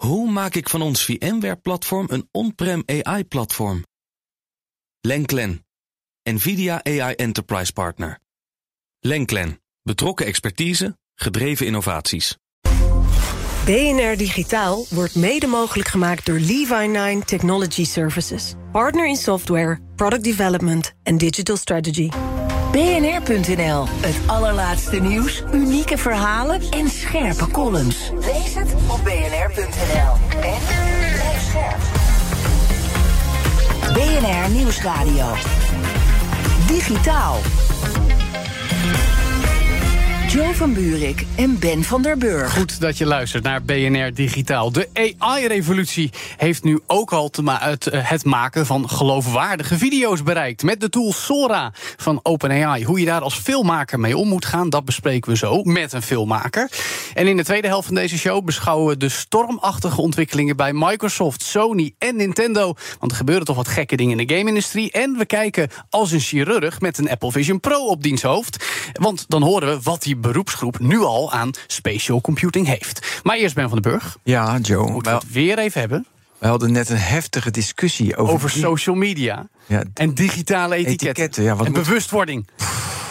Hoe maak ik van ons VMware-platform een on-prem AI-platform? Lenklen, NVIDIA AI Enterprise Partner. Lenklen, betrokken expertise, gedreven innovaties. BNR Digitaal wordt mede mogelijk gemaakt door Levi9 Technology Services. Partner in software, product development en digital strategy. BNR.nl, het allerlaatste nieuws, unieke verhalen en scherpe columns. Lees het op bnr.nl. En blijf scherp. BNR Nieuwsradio. Digitaal. Jo van Buurik en Ben van der Burg. Goed dat je luistert naar BNR Digitaal. De AI-revolutie heeft nu ook al eh, het, maken van geloofwaardige video's bereikt. Met de tool Sora van OpenAI. Hoe je daar als filmmaker mee om moet gaan, dat bespreken we zo met een filmmaker. En in de tweede helft van deze show beschouwen we de stormachtige ontwikkelingen bij Microsoft, Sony en Nintendo. Want er gebeuren toch wat gekke dingen in de game-industrie. En we kijken als een chirurg met een Apple Vision Pro op diens hoofd. Want dan horen we wat die beroepsgroep nu al aan spatial computing heeft. Maar eerst Ben van den Burg. Ja, Joe. Moeten we het weer even hebben? We hadden net een heftige discussie over... Over social media Ja, en digitale etiketten. etiketten, ja, wat en moet- bewustwording.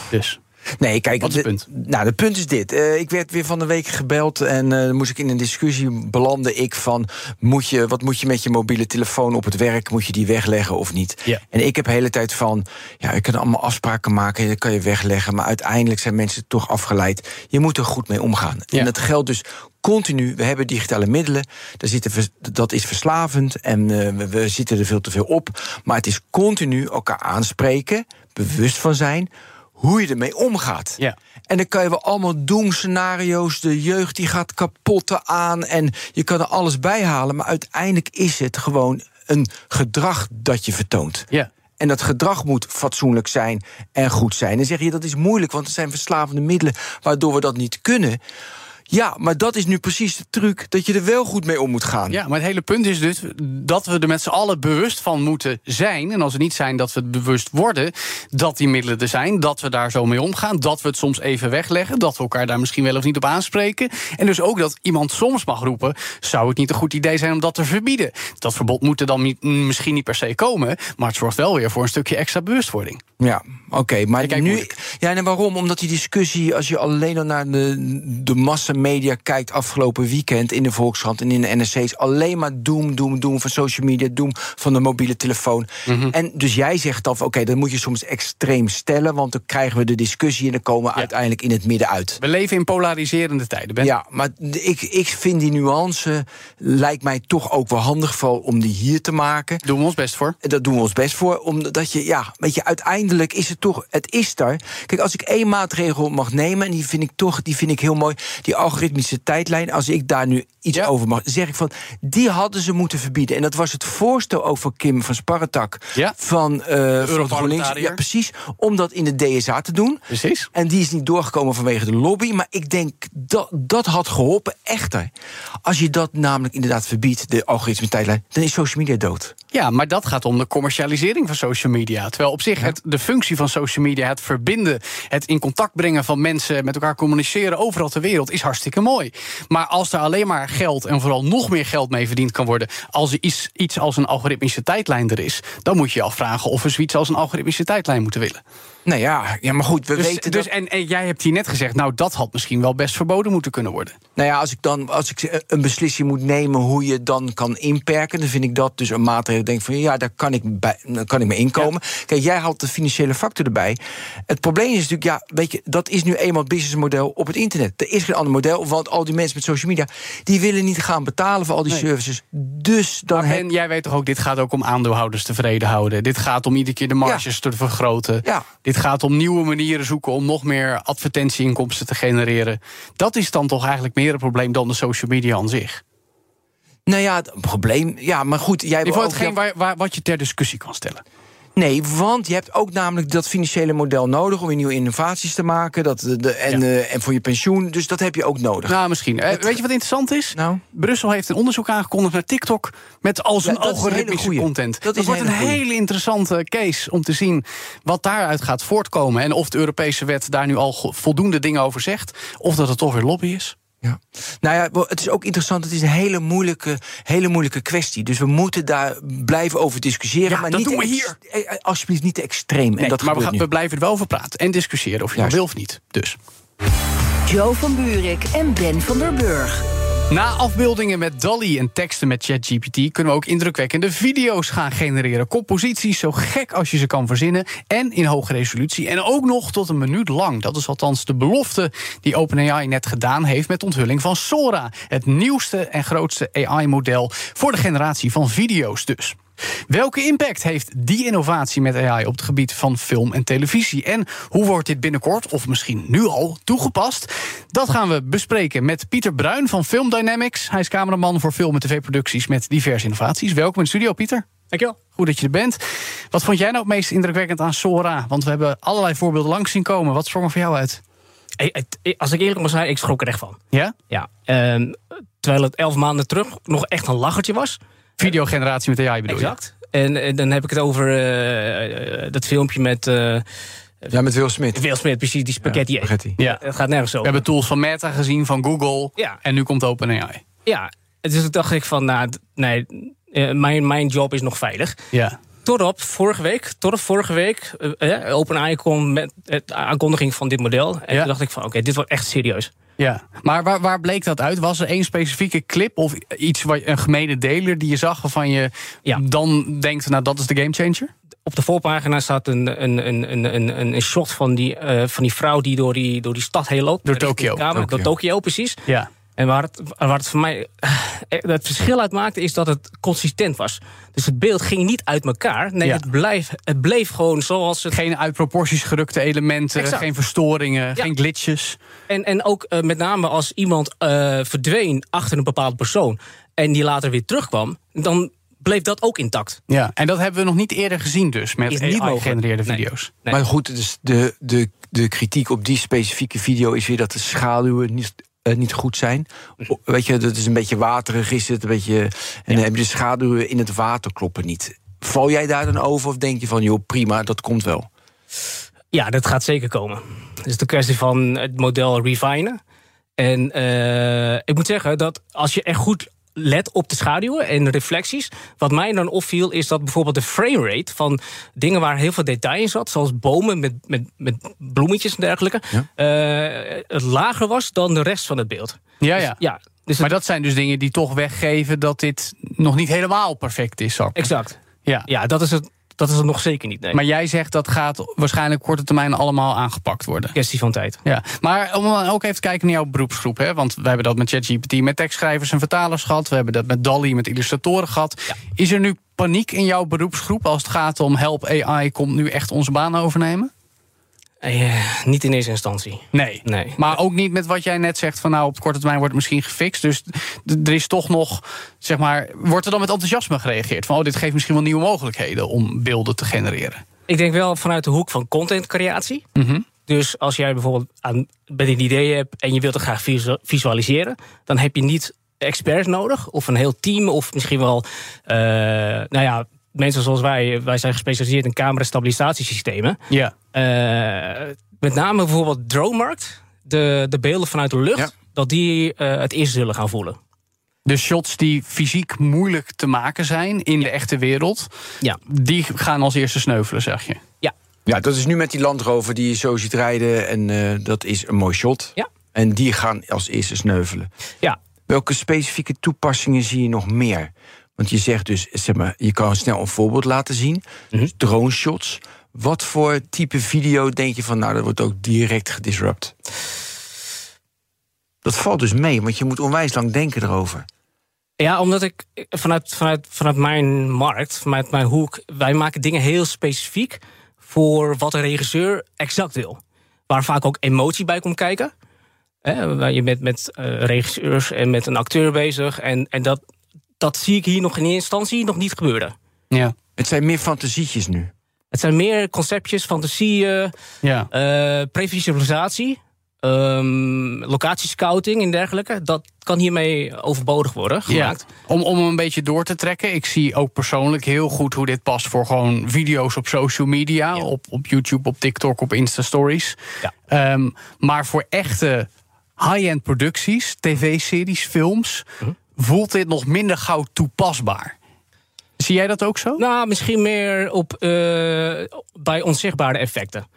Dus, Nee, kijk, Wat is het de- punt? Nou, het punt is dit. Eh, ik werd weer van de week gebeld en dan moest ik in een discussie belandde ik van moet je, wat moet je met je mobiele telefoon op het werk? Moet je die wegleggen of niet? En ik heb de hele tijd van ja, je kan allemaal afspraken maken, dat kan je wegleggen, maar uiteindelijk zijn mensen toch afgeleid. Je moet er goed mee omgaan. En dat geldt dus continu. We hebben digitale middelen, daar zitten, vers- dat is verslavend en eh, we, we zitten er veel te veel op. Maar het is continu elkaar aanspreken, bewust van zijn hoe je ermee omgaat. Ja. En dan kan je wel allemaal doemscenario's. De jeugd die gaat kapot aan. En je kan er alles bij halen. Maar uiteindelijk is het gewoon een gedrag dat je vertoont. ja. En dat gedrag moet fatsoenlijk zijn en goed zijn. Dan zeg je dat is moeilijk, want er zijn verslavende middelen waardoor we dat niet kunnen. Ja, maar dat is nu precies de truc dat je er wel goed mee om moet gaan. Ja, maar het hele punt is dus dat we er met z'n allen bewust van moeten zijn. En als we niet zijn, dat we het bewust worden dat die middelen er zijn. Dat we daar zo mee omgaan. Dat we het soms even wegleggen. Dat we elkaar daar misschien wel of niet op aanspreken. En dus ook dat iemand soms mag roepen: zou het niet een goed idee zijn om dat te verbieden? Dat verbod moet er dan niet, misschien niet per se komen. Maar het zorgt wel weer voor een stukje extra bewustwording. Ja, oké. maar kijk nu. moeilijk. Ja, en waarom? Omdat die discussie, als je alleen al naar de, de massamedia kijkt afgelopen weekend in de Volkskrant en in de NRC's, alleen maar doem, doem, doem van social media, doem van de mobiele telefoon. Mhm. En dus jij zegt dan, oké, dan moet je soms extreem stellen, want dan krijgen we de discussie en dan komen we uiteindelijk in het midden uit. We leven in polariserende tijden. Ben. Ja, maar ik, ik vind die nuance lijkt mij toch ook wel handig vooral om die hier te maken. Doen we ons best voor. Dat doen we ons best voor. Omdat je, ja, weet je, uiteindelijk is het toch, het is er. Kijk, als ik één maatregel mag nemen, en die vind ik toch, die vind ik heel mooi, die algoritmische tijdlijn. Als ik daar nu iets Ja. over mag, zeg ik van, die hadden ze moeten verbieden. En dat was het voorstel ook van Kim van Sparretak. Ja. Van. GroenLinks. Ja, precies. Om dat in de DSA te doen. Precies. En die is niet doorgekomen vanwege de lobby. Maar ik denk dat dat had geholpen. Echter, als je dat namelijk inderdaad verbiedt, de algoritmische tijdlijn, dan is social media dood. Ja, maar dat gaat om de commercialisering van social media. Terwijl op zich het, de functie van social media, het verbinden, het in contact brengen van mensen, met elkaar communiceren overal ter wereld, is hartstikke mooi. Maar als er alleen maar geld en vooral nog meer geld mee verdiend kan worden, als er iets, iets als een algoritmische tijdlijn er is, dan moet je je afvragen of we zoiets als een algoritmische tijdlijn moeten willen. Nou ja, ja maar goed, we Dus, weten dus dat... en, en jij hebt hier net gezegd, nou dat had misschien wel best verboden moeten kunnen worden. Nou ja, als ik dan als ik een beslissing moet nemen hoe je dan kan inperken, dan vind ik dat dus een maatregel. Denk van ja, daar kan ik, bij, daar kan ik mee inkomen. Kijk, jij haalt de financiële factor erbij. Het probleem is natuurlijk, ja, weet je, dat is nu eenmaal het businessmodel op het internet. Er is geen ander model, want al die mensen met social media, die willen niet gaan betalen voor al die Nee. services. Dus dan heb En jij weet toch ook, dit gaat ook om aandeelhouders tevreden houden. Dit gaat om iedere keer de marges te vergroten. Ja. Dit gaat om nieuwe manieren zoeken om nog meer advertentieinkomsten te genereren. Dat is dan toch eigenlijk meer een probleem dan de social media aan zich. Nou ja, het probleem. Ja, maar goed, jij Ik wil hetgeen waar, wat je ter discussie kan stellen. Nee, want je hebt ook namelijk dat financiële model nodig om weer nieuwe innovaties te maken. Dat, de, de- en, Ja. eh, en voor je pensioen. Dus dat heb je ook nodig. Nou, misschien. Eh, Het- weet je wat interessant is? Nou? Brussel heeft een onderzoek aangekondigd naar TikTok met al zijn Ja, een algoritmische content. Dat is wordt een hele goeie. hele interessante case om te zien wat daaruit gaat voortkomen. En of de Europese wet daar nu al voldoende dingen over zegt. Of dat het toch weer lobby is. Ja. Nou ja, het is ook interessant. Het is een hele moeilijke, hele moeilijke kwestie. Dus we moeten daar blijven over discussiëren. Ja, maar dat niet doen we hier. ex- eh, Alsjeblieft, niet te extreem. Nee, en dat maar we, gaan, nu. we blijven er wel over praten en discussiëren of je dat Juist. wil of niet. Dus. Joe van Buurik en Ben van der Burg. Na afbeeldingen met DALI en teksten met ChatGPT kunnen we ook indrukwekkende video's gaan genereren. Composities zo gek als je ze kan verzinnen en in hoge resolutie. En ook nog tot een minuut lang. Dat is althans de belofte die OpenAI net gedaan heeft met onthulling van Sora. Het nieuwste en grootste AI-model voor de generatie van video's dus. Welke impact heeft die innovatie met AI op het gebied van film en televisie? En hoe wordt dit binnenkort, of misschien nu al, toegepast? Dat gaan we bespreken met Pieter Bruin van Film Dynamics. Hij is cameraman voor film- en tv-producties met diverse innovaties. Welkom in de studio, Pieter. Dankjewel. Goed dat je er bent. Wat vond jij nou het meest indrukwekkend aan Sora? Want we hebben allerlei voorbeelden langs zien komen. Wat sprong er voor jou uit? Het- Als ik eerlijk mag zijn, ik schrok er echt van. Ja? Ja, ehm, terwijl het elf maanden terug nog echt een lachertje was. Videogeneratie met AI bedoel je? Exact. En, eh, dan heb ik het over eh, eh, dat filmpje met eh Ja, met Will Smith. Will Smith, precies, die spaghetti. Ja. Het gaat nergens We over. hebben tools van Meta gezien, van Google. Ja. En nu komt OpenAI. Ja, dus toen dacht ik van, nou, nee, mijn, mijn job is nog veilig. Ja. Totdat vorige week, tot vorige week, eh, OpenAI kwam met de aankondiging van dit model. En Ja. toen dacht ik van, oké, dit wordt echt serieus. Ja, maar waar, waar bleek dat uit? Was er één specifieke clip of iets, wat, een gemene deler die je zag... waarvan je Ja. dan denkt, nou dat is de gamechanger? op de voorpagina staat een, een, een, een, een, een shot van die, eh, van die vrouw die door die, door die stad heen loopt. Door Tokio. Door Tokio, precies. Ja. En waar het, waar het voor mij eh, het verschil uit maakte, is dat het consistent was. Dus het beeld ging niet uit elkaar. Nee, Ja. het, blijf, het bleef gewoon zoals het. Geen uit proporties gerukte elementen, Exact. geen verstoringen, Ja. geen glitches. En, en ook eh, met name als iemand eh, verdween achter een bepaalde persoon. en die later weer terugkwam. dan bleef dat ook intact. Ja, en dat hebben we nog niet eerder gezien dus, met Is niet mogelijk. AI-gegenereerde Nee. video's. Nee. Maar goed, dus de, de, de kritiek op die specifieke video is weer dat de schaduwen niet, eh, niet goed zijn. Weet je, dat is een beetje waterig, is het een beetje. En dan heb je de schaduwen in het water kloppen niet. Val jij daar dan over of denk je van, joh, prima, dat komt wel? Ja, dat gaat zeker komen. Het is de kwestie van het model refinen. En eh, ik moet zeggen dat als je echt goed let op de schaduwen en reflecties. Wat mij dan opviel is dat bijvoorbeeld de framerate van dingen waar heel veel detail in zat, zoals bomen met, met, met bloemetjes en dergelijke, eh, het lager was dan de rest van het beeld. Ja, ja. Ja, dus Maar dat zijn dus dingen die toch weggeven dat dit nog niet helemaal perfect is. Ik- exact. Ja. Ja, dat is het, dat is het nog zeker niet. Nee. Maar jij zegt dat gaat waarschijnlijk korte termijn allemaal aangepakt worden. kwestie van tijd. Ja, maar om ook even te kijken naar jouw beroepsgroep. Hè? Want we hebben dat met ChatGPT, met tekstschrijvers en vertalers gehad. We hebben dat met DALI, met illustratoren gehad. Is er nu paniek in jouw beroepsgroep als het gaat om help AI komt nu echt onze baan overnemen? Eh, niet in eerste instantie. Nee. Nee. Maar ook niet met wat jij net zegt van nou op korte termijn wordt het misschien gefixt. Dus er is toch nog, zeg maar, wordt er dan met enthousiasme gereageerd? Van oh, dit geeft misschien wel nieuwe mogelijkheden om beelden te genereren. Ik denk wel vanuit de hoek van contentcreatie. Mhm. Dus als jij bijvoorbeeld aan, met een idee hebt en je wilt het graag visu- visualiseren, dan heb je niet experts nodig of een heel team of misschien wel, eh, nou ja, mensen zoals wij. Wij zijn gespecialiseerd in camera-stabilisatiesystemen. Ja. Eh, met name bijvoorbeeld Dronemarkt, de, de beelden vanuit de lucht, Ja. dat die eh, het eerst zullen gaan voelen. De shots die fysiek moeilijk te maken zijn in de echte wereld, Ja. die gaan als eerste sneuvelen, zeg je. Ja, Ja, dat is nu met die landrover die je zo ziet rijden. En eh, dat is een mooi shot. Ja. En die gaan als eerste sneuvelen. ja. Welke specifieke toepassingen zie je nog meer? Want je zegt dus, zeg maar, je kan snel een voorbeeld laten zien. Mhm. Dus drone shots. Wat voor type video denk je van, nou, dat wordt ook direct gedisrupt? Dat valt dus mee, want je moet onwijs lang denken erover. Ja, omdat ik vanuit, vanuit, vanuit mijn markt, vanuit mijn hoek, wij maken dingen heel specifiek voor wat een regisseur exact wil. Waar vaak ook emotie bij komt kijken. Waar je bent met eh, regisseurs en met een acteur bezig. En, en dat, dat zie ik hier nog in eerste instantie nog niet gebeuren. Ja. Het zijn meer fantasietjes nu. Het zijn meer conceptjes, fantasieën, Ja. eh previsualisatie, ehm locatiescouting en dergelijke. Dat kan hiermee overbodig worden gemaakt. Ja, om, om hem een beetje door te trekken. Ik zie ook persoonlijk heel goed hoe dit past voor gewoon video's op social media. Op, op YouTube, op TikTok, op Insta Stories. Ja. Ehm, maar voor echte high-end producties, tv-series, films, Mhm. Voelt dit nog minder gauw toepasbaar. Zie jij dat ook zo? Nou, misschien meer op, eh, bij onzichtbare effecten.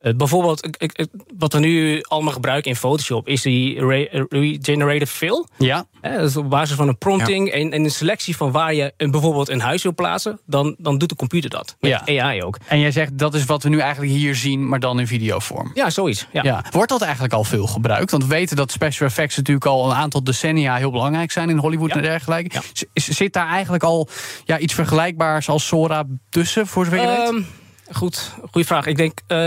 Eh, bijvoorbeeld, ik- ik- ik- wat we nu allemaal gebruiken in Photoshop... is die re- regenerative fill. Ja. Hè, dat is op basis van een prompting en, en een selectie van waar je een, bijvoorbeeld een huis wil plaatsen... dan, dan doet de computer dat. Met Ja. AI ook. En jij zegt dat is wat we nu eigenlijk hier zien, maar dan in videovorm. Ja, zoiets. Ja. Ja. Wordt dat eigenlijk al veel gebruikt? Want we weten dat special effects natuurlijk al een aantal decennia heel belangrijk zijn in Hollywood en dergelijke. Zit daar eigenlijk al ja, iets vergelijkbaars als Sora tussen, voor zover je weet? Goed, goede vraag. Ik denk, eh,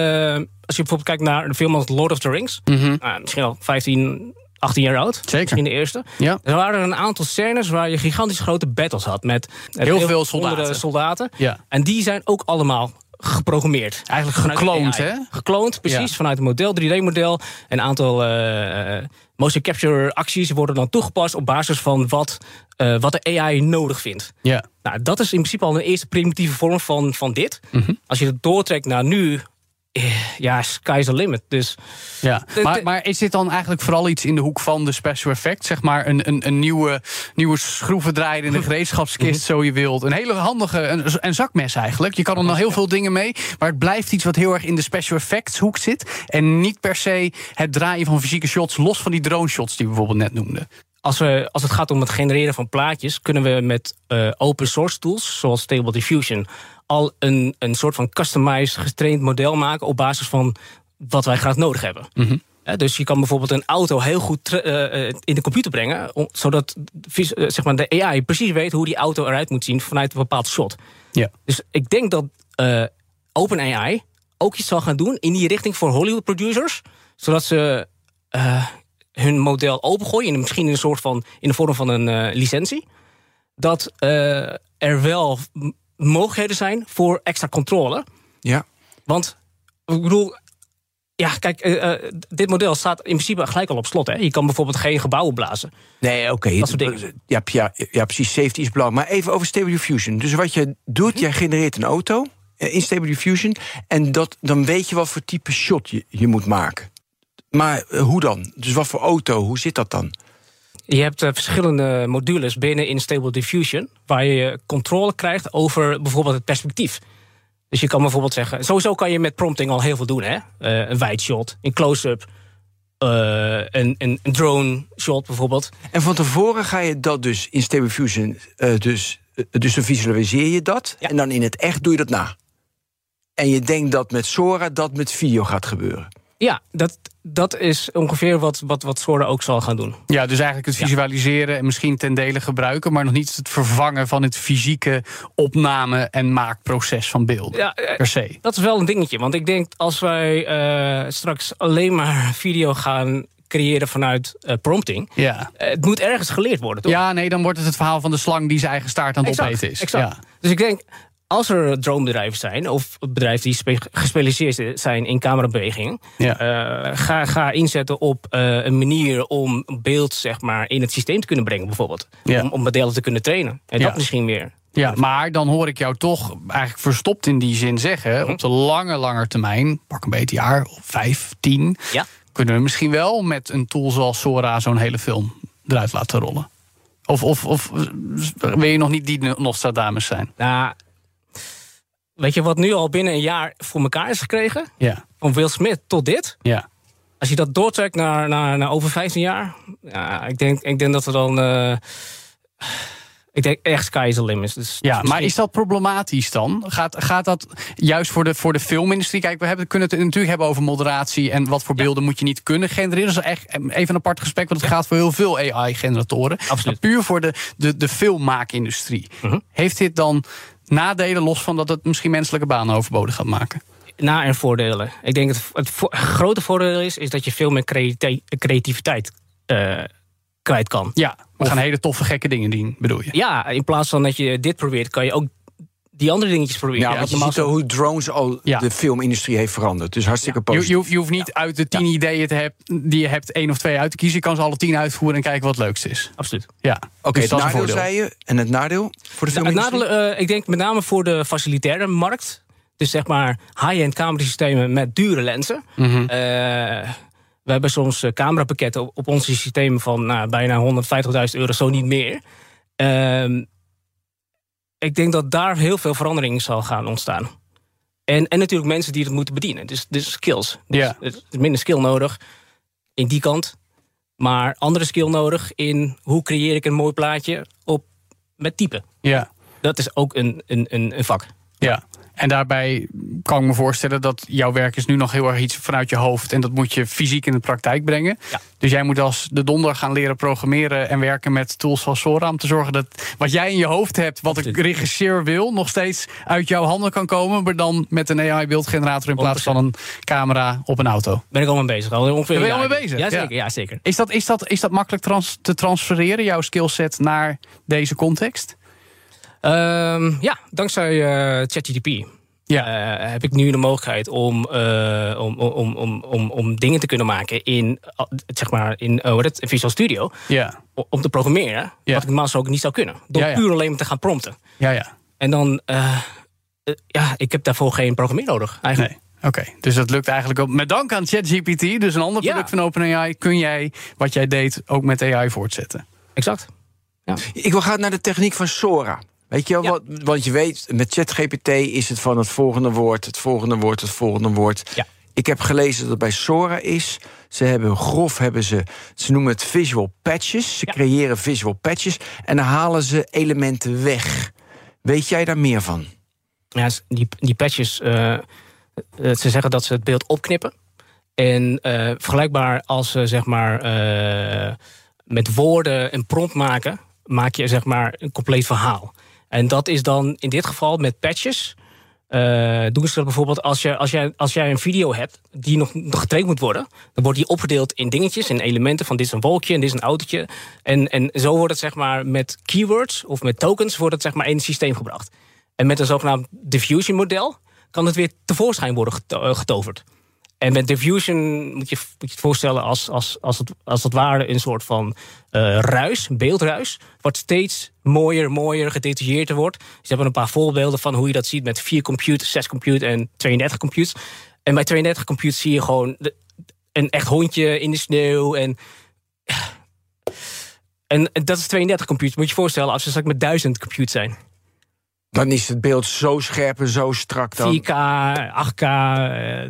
als je bijvoorbeeld kijkt naar een film als Lord of the Rings... Mhm. nou, misschien al 15, 18 jaar oud. Zeker. Misschien de eerste. Ja. Er waren een aantal scènes waar je gigantisch grote battles had... met eh, Heel veel soldaten. soldaten. Ja. En die zijn ook allemaal geprogrammeerd. Eigenlijk gekloond, hè? Gekloond, precies, Ja. vanuit een model, 3D-model. Een aantal eh, eh, motion capture acties worden dan toegepast... op basis van wat, eh, wat de AI nodig vindt. Ja. Nou, dat is in principe al een eerste primitieve vorm van, van dit. Mhm. Als je het doortrekt naar nu... eh, Ja, sky's the limit. Dus Ja, maar, maar is dit dan eigenlijk vooral iets in de hoek van de special effects? Zeg maar een, een, een nieuwe, nieuwe schroevendraaier in de gereedschapskist, zo je wilt. Een hele handige, een, een zakmes eigenlijk. Je kan er nog heel veel dingen mee, maar het blijft iets wat heel erg in de special effects hoek zit. En niet per se het draaien van fysieke shots, los van die drone shots die we bijvoorbeeld net noemden. Als, we, als het gaat om het genereren van plaatjes... kunnen we met eh, open source tools, zoals Stable Diffusion... al een, een soort van customized, getraind model maken... op basis van wat wij graag nodig hebben. Hè, dus je kan bijvoorbeeld een auto heel goed eh, eh, in de computer brengen... om- zodat zeg maar de AI precies weet hoe die auto eruit moet zien... vanuit een bepaald shot. Ja. Dus ik denk dat OpenAI ook iets zal gaan doen in die richting voor Hollywood producers, zodat ze hun model opengooien, en misschien in een soort van in de vorm van een eh, licentie, dat eh, er wel mogelijkheden zijn voor extra controle. Ja. Want ik bedoel, ja, kijk, eh, dit model staat in principe gelijk al op slot. Hè? Je kan bijvoorbeeld geen gebouwen blazen. Nee, oké. Dat soort dingen. Ja, ja, ja, precies. Safety is belangrijk. Maar even over Stable Diffusion. Dus wat je doet, jij genereert een auto in Stable Diffusion. En dat, dan weet je wat voor type shot je, je moet maken. Maar eh, hoe dan? Dus wat voor auto? Hoe zit dat dan? Je hebt eh, verschillende modules binnen in Stable Diffusion... waar je controle krijgt over bijvoorbeeld het perspectief. Dus je kan bijvoorbeeld zeggen... sowieso kan je met prompting al heel veel doen. Hè? Eh, een wide shot, een close-up, een, een, een drone shot bijvoorbeeld. En van tevoren ga je dat dus in Stable Diffusion... dus, dus dan visualiseer je dat. Ja. En dan in het echt doe je dat na. En je denkt dat met Sora dat met video gaat gebeuren. Ja, dat, dat is ongeveer wat, wat, wat ook zal gaan doen. Ja, dus eigenlijk het visualiseren en misschien ten dele gebruiken, maar nog niet het vervangen van het fysieke opname- en maakproces van beelden. Ja, eh, per se. Dat is wel een dingetje. Want ik denk als wij eh, straks alleen maar video gaan creëren vanuit eh, prompting... Ja. het moet ergens geleerd worden, toch? ja, nee, dan wordt het het verhaal van de slang die zijn eigen staart aan het Exact, opeten is. exact. Ja. Dus ik denk, als er dronebedrijven zijn... of bedrijven die spe- gespecialiseerd zijn in camerabewegingen... Ja. eh, ga, ga inzetten op eh, een manier om beeld zeg maar, in het systeem te kunnen brengen, bijvoorbeeld. Ja. Om, om modellen te kunnen trainen. En Ja. dat misschien weer. Ja, maar dan hoor ik jou toch eigenlijk verstopt in die zin zeggen... Mhm. op de lange, lange termijn, pak een beetje jaar, vijf, tien... Ja. kunnen we misschien wel met een tool zoals Sora zo'n hele film eruit laten rollen. Of, of, of wil je nog niet die Nostradamus zijn? Nou, weet je wat nu al binnen een jaar voor elkaar is gekregen? Ja, Van Will Smith tot dit. ja. Als je dat doortrekt naar, naar, naar over 15 jaar... Ja, ik, denk, ik denk dat we dan... eh, ik denk echt sky is the limit. Dus Ja, maar is dat problematisch dan? Gaat, gaat dat juist voor de, voor de filmindustrie? Kijk, we hebben, kunnen het natuurlijk hebben over moderatie en wat voor beelden moet je niet kunnen genereren. Dat is echt even een apart gesprek, want het gaat voor heel veel AI-generatoren. Absoluut. Maar puur voor de, de, de filmmaakindustrie. Mhm. Heeft dit dan nadelen, los van dat het misschien menselijke banen overbodig gaat maken? na- en voordelen. Ik denk het, het vo- grote voordeel is, is dat je veel meer creati- creativiteit eh, kwijt kan. Ja, we Of- gaan hele toffe gekke dingen doen, bedoel je? Ja, in plaats van dat je dit probeert, kan je ook die andere dingetjes proberen. Ja, want je ziet zo- hoe drones al Ja. de filmindustrie heeft veranderd. Dus hartstikke positief. je, hoeft- je hoeft niet uit de tien ideeën te heb, die je hebt één of twee uit te kiezen. Je kan ze alle tien uitvoeren en kijken wat het leukste is. Absoluut. Ja, Oké, dus het dat is een nadeel voordeel. zei je. En het nadeel voor de Nou, het filmindustrie? nadeel, eh, ik denk met name voor de facilitaire markt. Dus zeg maar high-end camerasystemen met dure lenzen. Eh, We hebben soms uh, camerapakketten op, op onze systemen van nou, bijna 150.000 euro, zo niet meer. Ehm, ik denk dat daar heel veel verandering zal gaan ontstaan. En, en natuurlijk mensen die het moeten bedienen. Dus, dus skills. Dus Ja. Er is minder skill nodig in die kant. Maar andere skill nodig in hoe creëer ik een mooi plaatje op, met typen. Ja. Dat is ook een, een, een, een vak. Ja. En daarbij kan ik me voorstellen dat jouw werk is nu nog heel erg iets vanuit je hoofd. En dat moet je fysiek in de praktijk brengen. Ja. Dus jij moet als de donder gaan leren programmeren en werken met tools zoals Sora. Om te zorgen dat wat jij in je hoofd hebt, wat een regisseur wil, nog steeds uit jouw handen kan komen. Maar dan met een AI-beeldgenerator in plaats van een camera op een auto. Ben ik al mee bezig. Al ongeveer ben je al mee bezig? Ja, Ja. zeker. Ja, zeker. Is dat, is dat, is dat makkelijk trans- te transfereren, jouw skillset, naar deze context? Ehm, ja, dankzij eh, ChatGPT Ja. eh, heb ik nu de mogelijkheid om, eh, om, om, om, om, om dingen te kunnen maken in, zeg maar, in uh, het, Visual Studio. Ja, Om te programmeren, Ja. wat ik normaal ook niet zou kunnen. Door Ja, ja. puur alleen maar te gaan prompten. ja, ja. En dan, ja, ik heb daarvoor geen programmeer nodig eigenlijk. Nee. Oké, dus dat lukt eigenlijk ook. Met dank aan ChatGPT, dus een ander Ja. product van OpenAI, kun jij wat jij deed ook met AI voortzetten. Exact. Ik wil gaan naar de techniek van Sora. Weet je wel, Ja. wat, want je weet, met ChatGPT is het van het volgende woord, het volgende woord, het volgende woord. Ja. Ik heb gelezen dat het bij Sora is. Ze hebben grof, hebben ze, ze noemen het visual patches. Ze Ja. creëren visual patches en dan halen ze elementen weg. Weet jij daar meer van? Ja, die, die patches, eh, eh, ze zeggen dat ze het beeld opknippen. En eh, vergelijkbaar als ze zeg maar met woorden een prompt maken, maak je zeg maar een compleet verhaal. En dat is dan in dit geval met patches. eh, doen ze dat bijvoorbeeld als, je, als, jij, als jij een video hebt die nog, nog getraind moet worden, dan wordt die opgedeeld in dingetjes, in elementen van dit is een wolkje en dit is een autootje. En, en zo wordt het zeg maar met keywords of met tokens wordt het zeg maar in het systeem gebracht. En met een zogenaamd diffusion model kan het weer tevoorschijn worden eh, getoverd. En met diffusion moet je, moet je het voorstellen als, als, als, het, als het ware een soort van eh, ruis, beeldruis, wat steeds mooier, mooier, gedetailleerder wordt. Dus ze hebben een paar voorbeelden van hoe je dat ziet met vier computers, zes computers en 32 computers. En bij 32 computers zie je gewoon de- een echt hondje in de sneeuw en en dat is 32 computers. Moet je je voorstellen als ze straks met duizend computers zijn. Dan is het beeld zo scherp en zo strak. Dan. 4K, 8K, eh,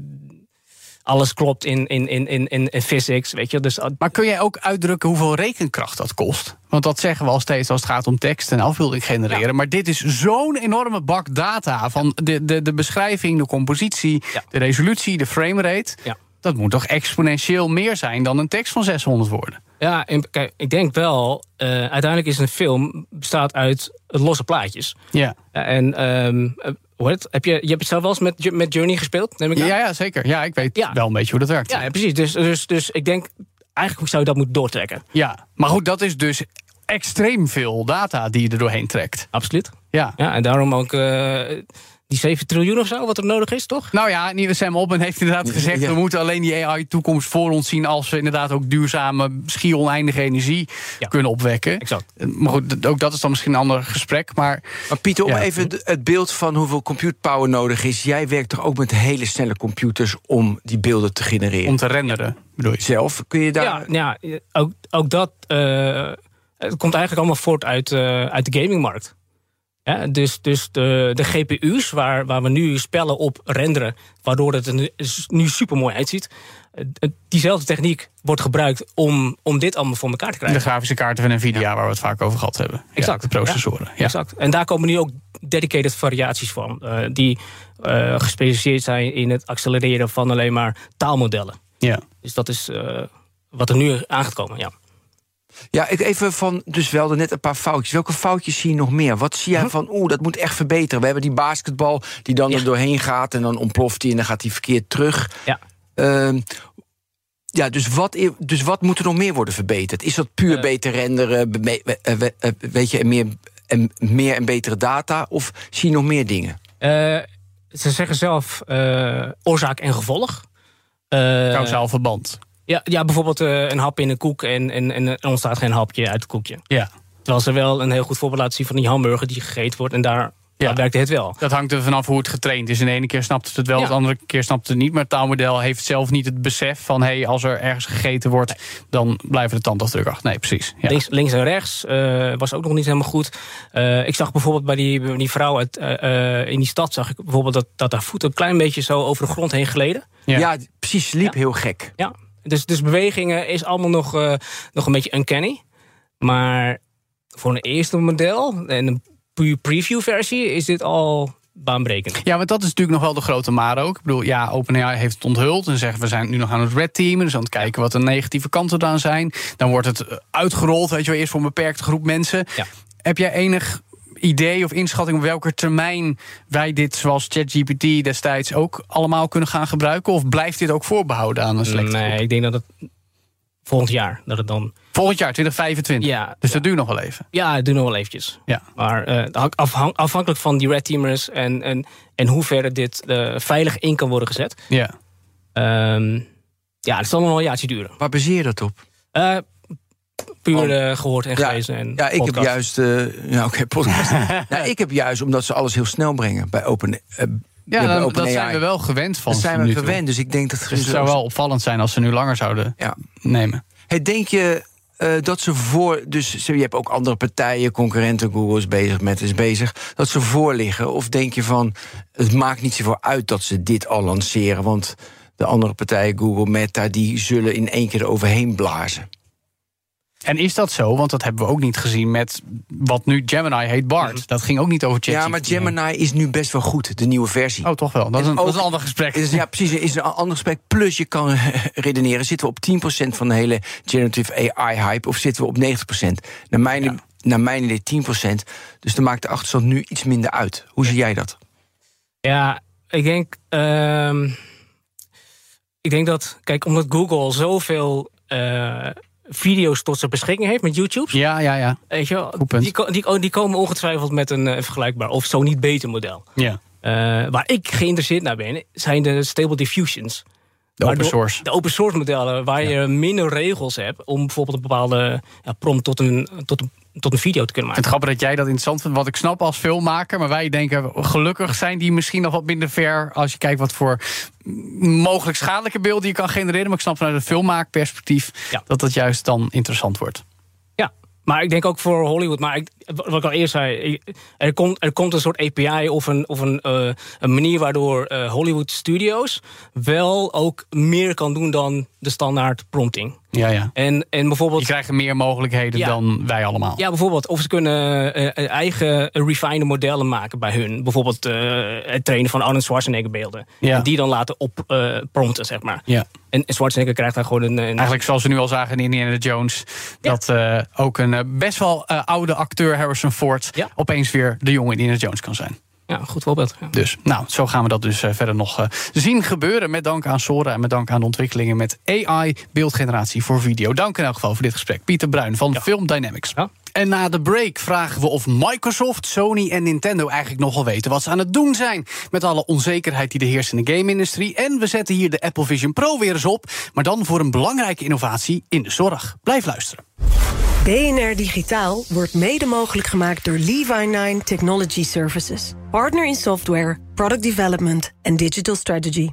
alles klopt in, in, in, in, in, in physics, weet je. Dus uh, Maar kun jij ook uitdrukken hoeveel rekenkracht dat kost? Want dat zeggen we al steeds als het gaat om tekst en afbeelding genereren. Maar dit is zo'n enorme bak data van de, de, de beschrijving, de compositie, Ja. de resolutie, de framerate. Ja. Dat moet toch exponentieel meer zijn dan een tekst van 600 woorden? ja, en, kijk, ik denk wel, eh, uiteindelijk is een film bestaat uit losse plaatjes. Ja. En eh, hoe heet het? Heb je, je hebt het zelf wel eens met, met Journey gespeeld, neem ik Ja, aan? ja, zeker. Ja, ik weet Ja. wel een beetje hoe dat werkt. Ja, precies. Dus, dus, dus ik denk, eigenlijk zou je dat moeten doortrekken. Ja, maar goed, dat is dus extreem veel data die je er doorheen trekt. Absoluut. Ja. Ja, en daarom ook eh, die 7 triljoen of zo, wat er nodig is, toch? Nou ja, nieuwe Sam Altman heeft inderdaad gezegd... Ja. we moeten alleen die AI-toekomst voor ons zien... als we inderdaad ook duurzame, schier oneindige energie Ja. kunnen opwekken. Exact. Maar goed, ook dat is dan misschien een ander gesprek. Maar Maar Pieter, om Ja. even het beeld van hoeveel compute power nodig is. Jij werkt toch ook met hele snelle computers om die beelden te genereren? om te renderen, bedoel je? Zelf, kun je daar... Ja, ja ook, ook dat eh, het komt eigenlijk allemaal voort uit, eh, uit de gamingmarkt. Ja, dus dus de, de GPU's, waar, waar we nu spellen op renderen, waardoor het er nu, super mooi uitziet. eh, diezelfde techniek wordt gebruikt om, om dit allemaal voor elkaar te De krijgen. grafische kaarten van Nvidia, waar we het vaak over gehad hebben. Exact. Ja, de processoren. Ja. Exact. En daar komen nu ook dedicated variaties van, eh, die eh, gespecialiseerd zijn in het accelereren van alleen maar taalmodellen. Ja. Dus dat is eh, wat er nu aan gaat komen. Ja. Ja, ik even van, dus wel net een paar foutjes. Welke foutjes zie je nog meer? Wat zie jij van, oeh, dat moet echt verbeteren? We hebben die basketbal die dan Ja. er doorheen gaat... en dan ontploft die en dan gaat die verkeerd terug. Ja. Ehm, ja, dus wat, dus wat moet er nog meer worden verbeterd? Is dat puur Eh. beter renderen, be- be- eh, eh, weet je, en meer, en meer en betere data? Of zie je nog meer dingen? Eh, ze zeggen zelf eh, oorzaak en gevolg. Eh, Kausaal verband. Ja, ja, bijvoorbeeld eh, een hap in een koek en, en, en er ontstaat geen hapje uit het koekje. Ja. Terwijl ze wel een heel goed voorbeeld laten zien van die hamburger die gegeten wordt en daar ja. werkte het wel. Dat hangt er vanaf hoe het getraind is. In de ene keer snapt het het wel, de andere keer snapt het niet. Maar het taalmodel heeft zelf niet het besef van... hé, hey, als er ergens gegeten wordt, dan blijven de tandafdrukken achter. Nee, precies. Ja. Links, links, en rechts uh, was ook nog niet helemaal goed. Uh, ik zag bijvoorbeeld bij die, die vrouw uit, uh, in die stad... zag ik bijvoorbeeld dat, dat haar voet een klein beetje zo over de grond heen gleden. Ja, ja precies, liep heel gek. Ja, dus, dus bewegingen is allemaal nog, nog een beetje uncanny. Maar voor een eerste model en een preview versie is dit al baanbrekend. Ja, want dat is natuurlijk nog wel de grote maar ook. Ik bedoel, ja, OpenAI heeft het onthuld en zeggen we zijn nu nog aan het red teamen, dus aan het kijken wat de negatieve kanten dan zijn. Dan wordt het uitgerold, weet je wel, eerst voor een beperkte groep mensen. Ja. Heb jij enig idee of inschatting op welke termijn wij dit, zoals ChatGPT destijds, ook allemaal kunnen gaan gebruiken? Of blijft dit ook voorbehouden aan een selectie? Nee, ik denk dat het volgend jaar dat het dan Volgend jaar, 2025. Ja, dus dat duurt nog wel even. Ja, het duurt nog wel eventjes. Ja. Maar uh, afhankelijk van die red teamers en, en, en hoe ver dit uh, veilig in kan worden gezet. Ja. Um, ja, het zal nog wel een jaartje duren. Waar baseer je dat op? Uh, puur oh. gehoord en gelezen. En ja, ik heb juist. ja, oké, okay, podcast. nou, ik heb juist omdat ze alles heel snel brengen bij Open. ja, dan, dat zijn we wel gewend van. Dat zijn we gewend, dus ik denk dat. Dus het zou wel opvallend zijn als ze nu langer zouden ja. nemen. Hey, denk je uh, dat ze voor. Dus je hebt ook andere partijen, concurrenten, Google is bezig, met is bezig. Dat ze voor liggen? Of denk je van. Het maakt niet zoveel uit dat ze dit al lanceren. Want de andere partijen, Google, Meta, die zullen in één keer eroverheen blazen. En is dat zo? Want dat hebben we ook niet gezien met wat nu Gemini heet Bart. Mm. Dat ging ook niet over ChatGPT. Ja, maar Gemini is nu best wel goed, de nieuwe versie. Oh, toch wel? Dat is een, een ander gesprek. Is, ja, precies. is een ander gesprek. Plus je kan redeneren, zitten we op 10% van de hele generative AI-hype... of zitten we op 90%? Naar mijn, ja. naar mijn idee 10%. Dus dan maakt de achterstand nu iets minder uit. Hoe zie jij dat? Ja, ik denk... Uh, ik denk dat, kijk, omdat Google zoveel... Uh, video's tot zijn beschikking heeft met YouTube. Ja, ja, ja. Weet je, die, die, die, komen ongetwijfeld met een uh, vergelijkbaar of zo niet beter model. Ja. Uh, waar ik geïnteresseerd naar ben, zijn de Stable Diffusions. De open source. De open source modellen, waar je minder regels hebt om bijvoorbeeld een bepaalde ja, prompt tot een, tot een tot een video te kunnen maken. Het grappig dat jij dat interessant vindt, wat ik snap als filmmaker. Maar wij denken, gelukkig zijn die misschien nog wat minder ver... als je kijkt wat voor mogelijk schadelijke beelden je kan genereren. Maar ik snap vanuit een filmmaakperspectief... dat dat juist dan interessant wordt. Maar ik denk ook voor Hollywood. Maar ik, wat ik al eerst zei, er komt, er komt een soort API of een, of een, uh, een manier waardoor uh, Hollywood Studios wel ook meer kan doen dan de standaard prompting. Ja, ja. En, en bijvoorbeeld, Je krijgt meer mogelijkheden dan wij allemaal. Ja, bijvoorbeeld. Of ze kunnen uh, eigen refined modellen maken bij hun. Bijvoorbeeld het trainen van Arnold Schwarzenegger beelden. Ja. En die dan laten op prompten, zeg maar. Ja. En Schwarzenegger krijgt daar gewoon een, een... Eigenlijk zoals we nu al zagen in Indiana Jones. Dat ook een best wel oude acteur Harrison Ford... Ja. opeens weer de jonge Indiana Jones kan zijn. Ja, goed voorbeeld. Ja. Dus, nou, zo gaan we dat dus uh, verder nog uh, zien gebeuren. Met dank aan Sora en met dank aan de ontwikkelingen met AI, beeldgeneratie voor video. Dank in elk geval voor dit gesprek. Pieter Bruin van ja. Film Dynamics. Ja. En na de break vragen we of Microsoft, Sony en Nintendo eigenlijk nogal weten wat ze aan het doen zijn. Met alle onzekerheid die er heerst in de game-industrie. En we zetten hier de Apple Vision Pro weer eens op. Maar dan voor een belangrijke innovatie in de zorg. Blijf luisteren. BNR Digitaal wordt mede mogelijk gemaakt door Levi9 Technology Services. Partner in software, product development en digital strategy.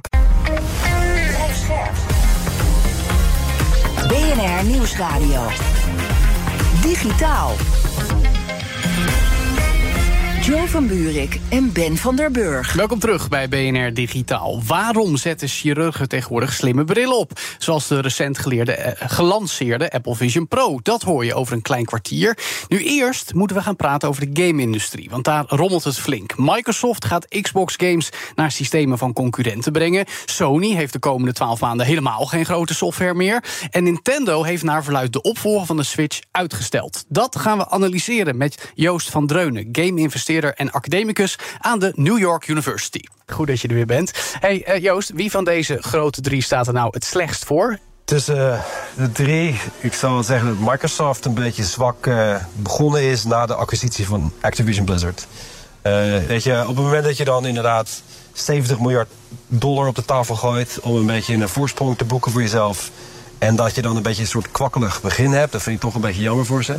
BNR Nieuwsradio. Digitaal. Jo van Buurik en Ben van der Burg. Welkom terug bij BNR Digitaal. Waarom zetten chirurgen tegenwoordig slimme bril op? Zoals de recent geleerde, eh, gelanceerde Apple Vision Pro. Dat hoor je over een klein kwartier. Nu eerst moeten we gaan praten over de game-industrie. Want daar rommelt het flink. Microsoft gaat Xbox games naar systemen van concurrenten brengen. Sony heeft de komende 12 maanden helemaal geen grote software meer. En Nintendo heeft naar verluid de opvolger van de Switch uitgesteld. Dat gaan we analyseren met Joost van Dreunen, game-investeerder en academicus aan de New York University. Goed dat je er weer bent. Hey uh, Joost, wie van deze grote drie staat er nou het slechtst voor? Tussen uh, de drie, ik zou zeggen dat Microsoft een beetje zwak uh, begonnen is na de acquisitie van Activision Blizzard. weet je, op het moment dat je dan inderdaad 70 miljard dollar op de tafel gooit om een beetje een voorsprong te boeken voor jezelf. En dat je dan een beetje een soort kwakkelig begin hebt, dat vind ik toch een beetje jammer voor ze.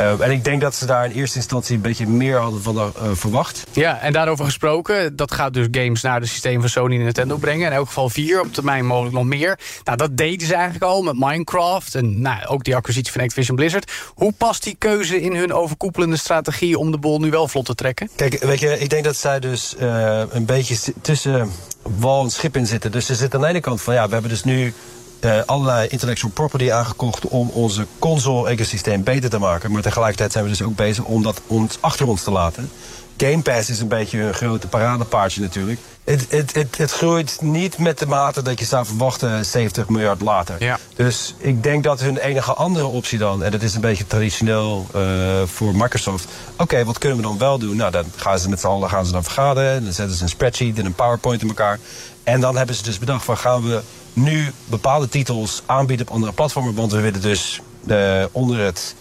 Uh, en ik denk dat ze daar in eerste instantie een beetje meer hadden van uh, verwacht. Ja, en daarover gesproken, dat gaat dus games naar het systeem van Sony en Nintendo brengen. In elk geval vier, op termijn mogelijk nog meer. Nou, dat deden ze eigenlijk al met Minecraft en nou, ook die acquisitie van Activision Blizzard. Hoe past die keuze in hun overkoepelende strategie om de bol nu wel vlot te trekken? Kijk, weet je, ik denk dat zij dus uh, een beetje tussen wal en schip in zitten. Dus ze zitten aan de ene kant van ja, we hebben dus nu uh, allerlei intellectual property aangekocht om onze console-ecosysteem beter te maken. Maar tegelijkertijd zijn we dus ook bezig om dat ons achter ons te laten. Game Pass is een beetje een grote paradepaardje natuurlijk. Het, het, het, het groeit niet met de mate dat je zou verwachten 70 miljard later. Ja. Dus ik denk dat hun enige andere optie dan, en dat is een beetje traditioneel uh, voor Microsoft. Oké, wat kunnen we dan wel doen? Nou, dan gaan ze met z'n allen gaan ze dan vergaderen. Dan zetten ze een spreadsheet en een PowerPoint in elkaar. En dan hebben ze dus bedacht van gaan we nu bepaalde titels aanbieden op andere platformen. Want we willen dus uh, onder het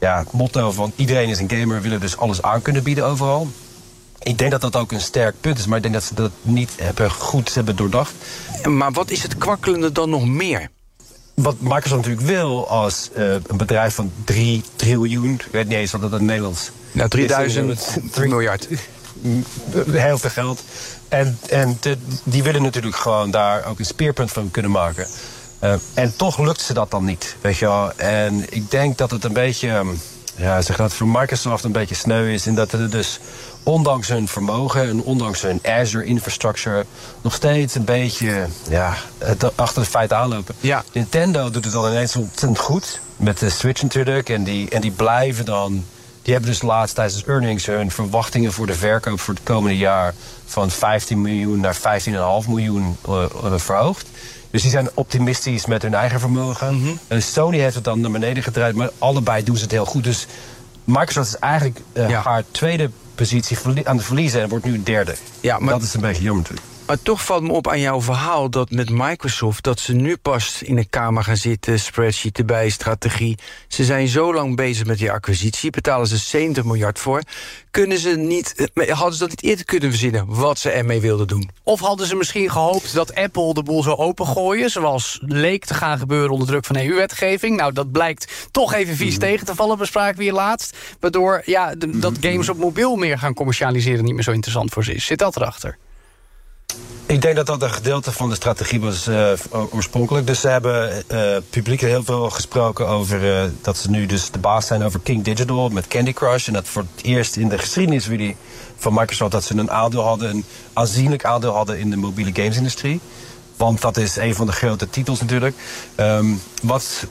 ja, motto van iedereen is een gamer, willen dus alles aan kunnen bieden overal. Ik denk dat dat ook een sterk punt is, maar ik denk dat ze dat niet hebben, goed hebben doordacht. Maar wat is het kwakkelende dan nog meer? Wat Microsoft natuurlijk wil als uh, een bedrijf van 3 triljoen, ik weet niet eens wat dat in Nederlands Nou, 3000 miljard. Heel veel geld. En, en te, die willen natuurlijk gewoon daar ook een speerpunt van kunnen maken. Uh, en toch lukt ze dat dan niet, weet je wel. En ik denk dat het een beetje, ja, zeg dat voor Microsoft een beetje sneu is... in dat er dus ondanks hun vermogen en ondanks hun Azure-infrastructure... nog steeds een beetje ja, achter de feiten aanlopen. Ja. Nintendo doet het al ineens ontzettend goed. Met de Switch natuurlijk. En die, en die blijven dan... Die hebben dus laatst tijdens earnings hun verwachtingen voor de verkoop voor het komende jaar... van 15 miljoen naar 15,5 miljoen uh, verhoogd. Dus die zijn optimistisch met hun eigen vermogen. Mhm. En Sony heeft het dan naar beneden gedraaid, maar allebei doen ze het heel goed. Dus Microsoft is eigenlijk uh, Ja. haar tweede positie aan de verliezen en wordt nu derde. Ja, maar- dat is een beetje jammer natuurlijk. Maar toch valt me op aan jouw verhaal dat met Microsoft... dat ze nu pas in een kamer gaan zitten, spreadsheet erbij, strategie. Ze zijn zo lang bezig met die acquisitie, betalen ze 70 miljard voor. Kunnen ze niet, eh, hadden ze dat niet eerder kunnen verzinnen... wat ze ermee wilden doen? Of hadden ze misschien gehoopt dat Apple de boel zou opengooien... zoals leek te gaan gebeuren onder druk van EU-wetgeving? Nou, dat blijkt toch even vies tegen te vallen, bespraken we hier laatst. Waardoor ja, de- dat games op mobiel meer gaan commercialiseren... niet meer zo interessant voor ze is. Zit dat erachter? Ik denk dat dat een gedeelte van de strategie was eh, oorspronkelijk. Dus ze hebben eh publiek heel veel gesproken over eh, dat ze nu dus de baas zijn over King Digital met Candy Crush. En dat voor het eerst in de geschiedenis van Microsoft dat ze een aandeel hadden, een aanzienlijk aandeel hadden in de mobiele gamesindustrie. Want dat is een van de grote titels natuurlijk. Ehm, wat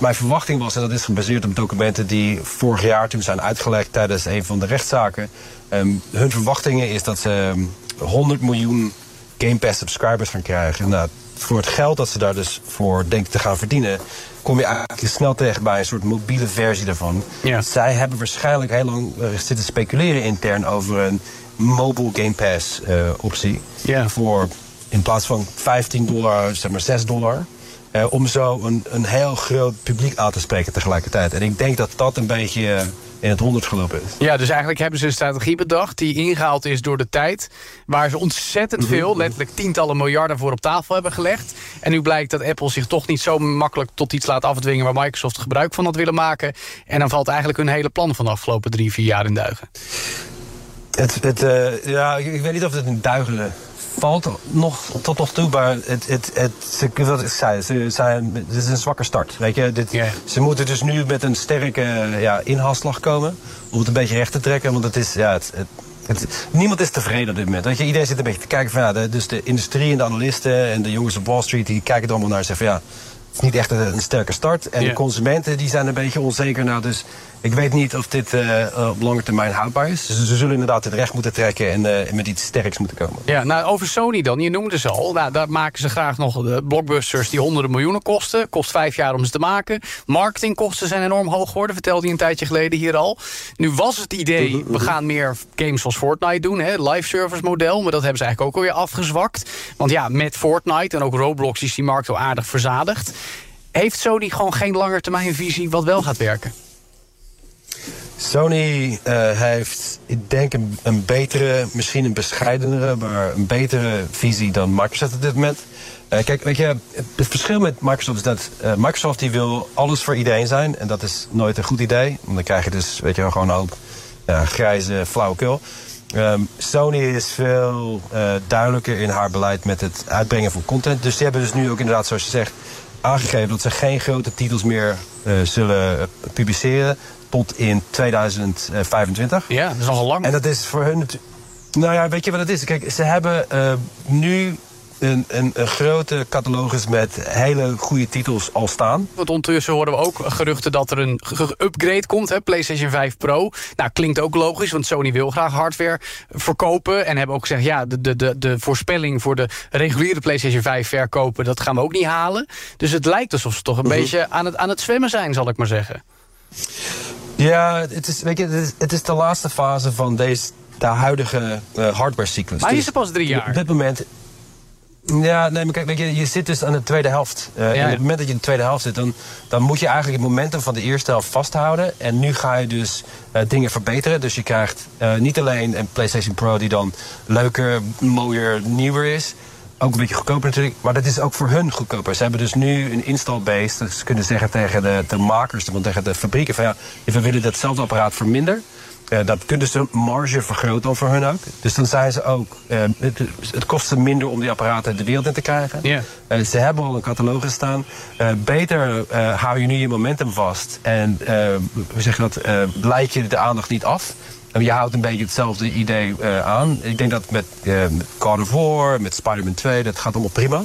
mijn verwachting was, en dat is gebaseerd op documenten die vorig jaar toen zijn uitgelekt tijdens een van de rechtszaken. Ehm, hun verwachtingen is dat ze ehm, 100 miljoen Game Pass subscribers gaan krijgen. Nou, voor het geld dat ze daar dus voor denken te gaan verdienen, kom je eigenlijk snel terecht bij een soort mobiele versie daarvan. Ja. Zij hebben waarschijnlijk heel lang eh, zitten speculeren intern over een mobile Game Pass eh, optie. Ja. Voor in plaats van 15 dollar, zeg maar 6 dollar. eh, om zo een, een heel groot publiek aan te spreken tegelijkertijd. En ik denk dat dat een beetje in het honderd gelopen is. Ja, dus eigenlijk hebben ze een strategie bedacht... die ingehaald is door de tijd... waar ze ontzettend veel, letterlijk tientallen miljarden voor op tafel hebben gelegd. En nu blijkt dat Apple zich toch niet zo makkelijk tot iets laat afdwingen... waar Microsoft gebruik van had willen maken. En dan valt eigenlijk hun hele plan van de afgelopen drie, vier jaar in duigen. Het, het, eh, ja, ik, ik weet niet of het in duigen valt nog, tot nog toe, maar het, het, het, ze, wat ik zei, ze zijn, het is een zwakke start. Weet je? Dit. Ze moeten dus nu met een sterke ja, inhaalslag komen om het een beetje recht te trekken. Want het is, ja, het, het, het- niemand is tevreden op dit moment. Weet je? Iedereen zit een beetje te kijken van ja, de, dus de industrie en de analisten en de jongens op Wall Street die kijken er allemaal naar en zeggen van ja, het is niet echt een, een sterke start. En de consumenten die zijn een beetje onzeker. Nou, dus ik weet niet of dit eh, eh, op lange termijn houdbaar is. Dus ze zullen inderdaad het recht moeten trekken en eh, met iets sterks moeten komen. Ja, nou, over Sony dan. Je noemde ze al. Nou, daar maken ze graag nog de blockbusters die honderden miljoenen kosten. Kost vijf jaar om ze te maken. Marketingkosten zijn enorm hoog geworden, vertelde hij een tijdje geleden hier al. Nu was het idee, we gaan meer games zoals Fortnite doen. Hè, live service model, maar dat hebben ze eigenlijk ook alweer afgezwakt. Want ja, met Fortnite en ook Roblox is die markt al aardig verzadigd. Heeft Sony gewoon geen langetermijnvisie wat wel gaat werken? Sony uh, heeft, ik denk, een, betere, misschien een bescheidenere, maar een betere visie dan Microsoft op dit moment. Uh, kijk, weet je, het verschil met Microsoft is dat uh, Microsoft die wil alles voor iedereen zijn. En dat is nooit een goed idee. Want dan krijg je dus, weet je, gewoon een hoop grijze flauwekul. Um, Sony is veel duidelijker in haar beleid met het uitbrengen van content. Dus die hebben dus nu ook inderdaad, zoals je zegt, aangegeven dat ze geen grote titels meer zullen publiceren tot in 2025. Ja, dat is al lang. En dat is voor hun. Nou ja, weet je wat het is? Kijk, ze hebben uh, nu een, een, een, grote catalogus met hele goede titels al staan. Want ondertussen horen we ook geruchten dat er een upgrade komt, hè, PlayStation 5 Pro. Nou, klinkt ook logisch, want Sony wil graag hardware verkopen. En hebben ook gezegd, ja, de, de, de, de voorspelling voor de reguliere PlayStation 5 verkopen... dat gaan we ook niet halen. Dus het lijkt alsof ze toch een mhm. beetje aan het, aan het zwemmen zijn, zal ik maar zeggen. Ja, het is, weet je, het is, het is de laatste fase van deze, de huidige uh, hardware-cyclus. Maar is er pas drie jaar? Op dit moment... Ja, nee, maar kijk, weet je, je zit dus aan de tweede helft. Uh, En op het moment dat je in de tweede helft zit, dan, dan moet je eigenlijk het momentum van de eerste helft vasthouden. En nu ga je dus uh, dingen verbeteren. Dus je krijgt niet alleen een PlayStation Pro die dan leuker, mooier, nieuwer is. Ook een beetje goedkoper natuurlijk, maar dat is ook voor hun goedkoper. Ze hebben dus nu een install base. Dus ze kunnen zeggen tegen de, de makers, tegen de fabrieken: van ja, we willen datzelfde apparaat voor minder. Uh, dat kunnen ze marge vergroten dan voor hun ook. Dus dan zijn ze ook, uh, het, het, kost ze minder om die apparaten de wereld in te krijgen. Yeah. Uh, ze hebben al een catalogus staan. beter hou je nu je momentum vast. En hoe zeg je dat, leid je de aandacht niet af. Je houdt een beetje hetzelfde idee uh, aan. Ik denk dat met, uh, met of War, met Spider-Man 2, dat gaat allemaal prima.